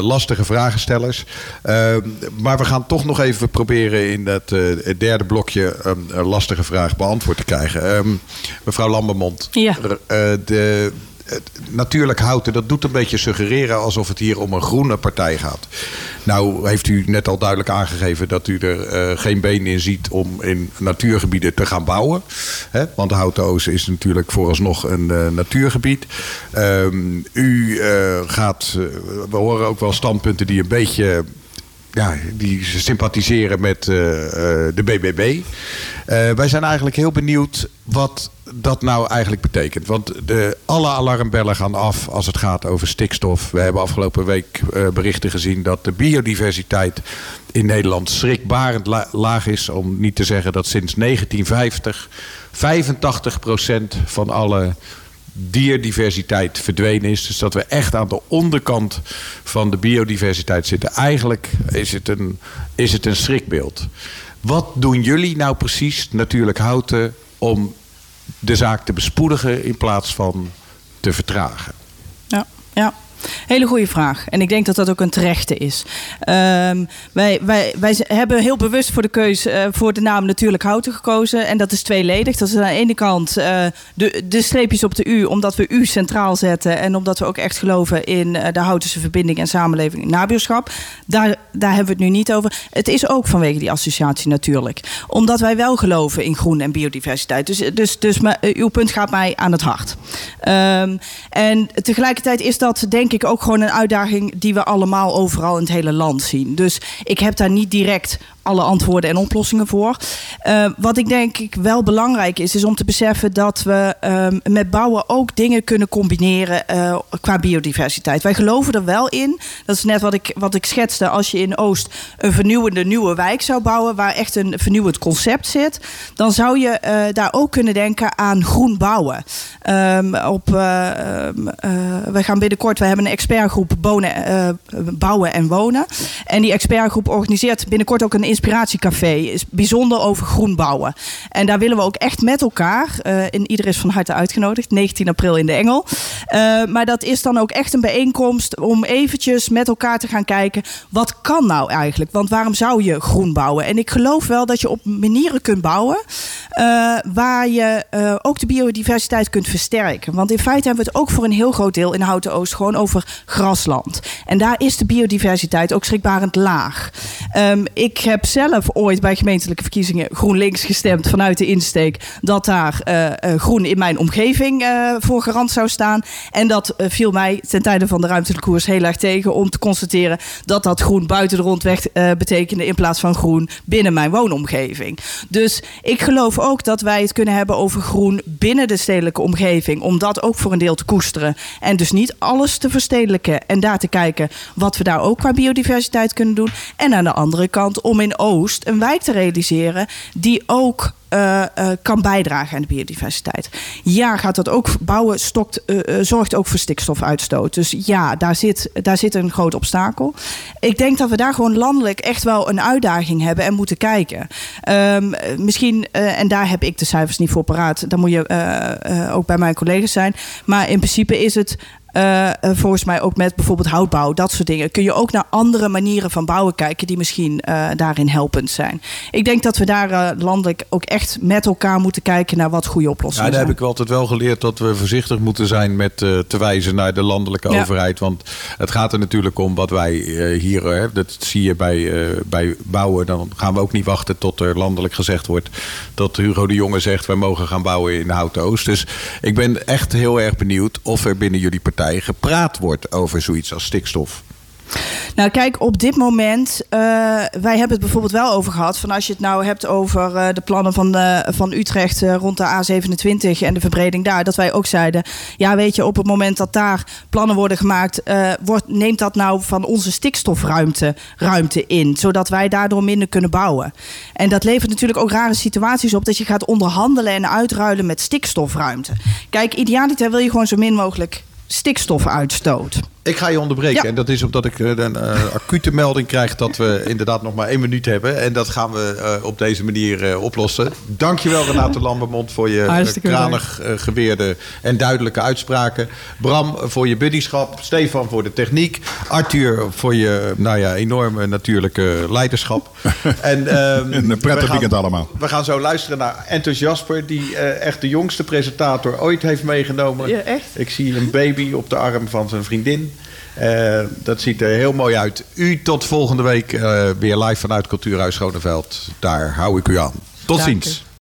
lastige vragenstellers. Maar we gaan toch nog even proberen in dat het derde blokje een, een lastige vraag beantwoord te krijgen. Ehm, mevrouw Lambermond, Ja. de, natuurlijk houten, dat doet een beetje suggereren alsof het hier om een groene partij gaat. Nou heeft u net al duidelijk aangegeven dat u er eh, geen been in ziet om in natuurgebieden te gaan bouwen. Hè? Want Houten Oosten is natuurlijk vooralsnog een eh, natuurgebied. Ehm, u eh, gaat, we horen ook wel standpunten die een beetje ja, die sympathiseren met eh, eh, de BBB. Eh, wij zijn eigenlijk heel benieuwd wat dat nou eigenlijk betekent. Want de, alle alarmbellen gaan af als het gaat over stikstof. We hebben afgelopen week berichten gezien dat de biodiversiteit in Nederland schrikbarend la- laag is. Om niet te zeggen dat sinds 1950 85% van alle dierdiversiteit verdwenen is. Dus dat we echt aan de onderkant van de biodiversiteit zitten. Eigenlijk is het een, is het een schrikbeeld. Wat doen jullie nou precies, natuurlijk houten, om de zaak te bespoedigen in plaats van te vertragen? Ja, ja. Hele goede vraag. En ik denk dat dat ook een terechte is. Ehm, wij, wij, wij hebben heel bewust voor de keuze eh, voor de naam Natuurlijk Houten gekozen. En dat is tweeledig. Dat is aan de ene kant eh, de, de streepjes op de U, omdat we U centraal zetten. En omdat we ook echt geloven in eh, de Houtense verbinding en samenleving en nabuurschap. Daar, daar hebben we het nu niet over. Het is ook vanwege die associatie natuurlijk. Omdat wij wel geloven in groen en biodiversiteit. Dus, dus, dus maar, uw punt gaat mij aan het hart. Ehm, en tegelijkertijd is dat denk ik ook gewoon een uitdaging die we allemaal overal in het hele land zien. Dus ik heb daar niet direct alle antwoorden en oplossingen voor. Eh, wat ik denk ik wel belangrijk is, is om te beseffen dat we ehm, met bouwen ook dingen kunnen combineren eh, qua biodiversiteit. Wij geloven er wel in. Dat is net wat ik, wat ik schetste. Als je in Oost een vernieuwende nieuwe wijk zou bouwen, waar echt een vernieuwend concept zit, dan zou je eh, daar ook kunnen denken aan groen bouwen. Ehm, op, eh, ehm, eh, we gaan binnenkort, we hebben een expertgroep bouwen en wonen. En die expertgroep organiseert binnenkort ook een inspiratiecafé. Is bijzonder over groen bouwen. En daar willen we ook echt met elkaar. eh en iedereen is van harte uitgenodigd. 19 april in de Engel. Eh, maar dat is dan ook echt een bijeenkomst om eventjes met elkaar te gaan kijken. Wat kan nou eigenlijk? Want waarom zou je groen bouwen? En ik geloof wel dat je op manieren kunt bouwen. eh, waar je ook de biodiversiteit kunt versterken. Want in feite hebben we het ook voor een heel groot deel in Houten Oost gewoon over grasland. En daar is de biodiversiteit ook schrikbarend laag. Ehm, ik heb zelf ooit bij gemeentelijke verkiezingen GroenLinks gestemd vanuit de insteek dat daar eh, eh, groen in mijn omgeving eh, voor garant zou staan. En dat viel mij ten tijde van de ruimtelijke koers heel erg tegen om te constateren dat dat groen buiten de rondweg betekende in plaats van groen binnen mijn woonomgeving. Dus ik geloof ook dat wij het kunnen hebben over groen binnen de stedelijke omgeving. Om dat ook voor een deel te koesteren. En dus niet alles te verstedelijken. En daar te kijken wat we daar ook qua biodiversiteit kunnen doen. En aan de andere kant om in Oost een wijk te realiseren die ook eh, eh, kan bijdragen aan de biodiversiteit. Ja, gaat dat ook bouwen, stokt, eh, zorgt ook voor stikstofuitstoot. Dus ja, daar zit, daar zit een groot obstakel. Ik denk dat we daar gewoon landelijk echt wel een uitdaging hebben en moeten kijken. Ehm, eh, misschien, en daar heb ik de cijfers niet voor paraat, dan moet je ook bij mijn collega's zijn. Maar in principe is het. Eh, eh, volgens mij ook met bijvoorbeeld houtbouw, dat soort dingen. Kun je ook naar andere manieren van bouwen kijken die misschien eh, daarin helpend zijn. Ik denk dat we daar landelijk ook echt met elkaar moeten kijken naar wat goede Ja, oplossingen daar heb ik altijd wel geleerd dat we voorzichtig moeten zijn met te wijzen naar de landelijke Ja. overheid. Want het gaat er natuurlijk om wat wij hier, dat zie je bij, bij bouwen. Dan gaan we ook niet wachten tot er landelijk gezegd wordt dat Hugo de Jonge zegt wij mogen gaan bouwen in Houten Oost. Dus ik ben echt heel erg benieuwd of er binnen jullie partij gepraat wordt over zoiets als stikstof. Nou, kijk, op dit moment, eh, wij hebben het bijvoorbeeld wel over gehad. Van als je het nou hebt over eh, de plannen van, eh, van Utrecht rond de A27 en de verbreding daar. Dat wij ook zeiden, ja, weet je, op het moment dat daar plannen worden gemaakt, wordt, neemt dat nou van onze stikstofruimte ruimte in. Zodat wij daardoor minder kunnen bouwen. En dat levert natuurlijk ook rare situaties op dat je gaat onderhandelen en uitruilen met stikstofruimte. Kijk, idealiter wil je gewoon zo min mogelijk stikstofuitstoot. Ik ga je onderbreken. Ja. En dat is omdat ik eh, een eh, acute melding krijg dat we inderdaad nog maar één minuut hebben. En dat gaan we eh, op deze manier eh, oplossen. Dankjewel Renate Lambermond voor je Hartstikke kranig geweerde en duidelijke uitspraken. Bram voor je buddyschap. Stefan voor de techniek. Arthur voor je nou ja, enorme natuurlijke leiderschap. en, ehm, Een prettig we gaan- weekend allemaal. We gaan zo luisteren naar Enthus Jasper, die eh, echt de jongste presentator ooit heeft meegenomen. Ja, echt? Ik zie een baby op de arm van zijn vriendin. Eh, dat ziet er heel mooi uit. U tot volgende week eh, weer live vanuit Cultuurhuis Schoneveld. Daar hou ik u aan. Tot Dank ziens. u.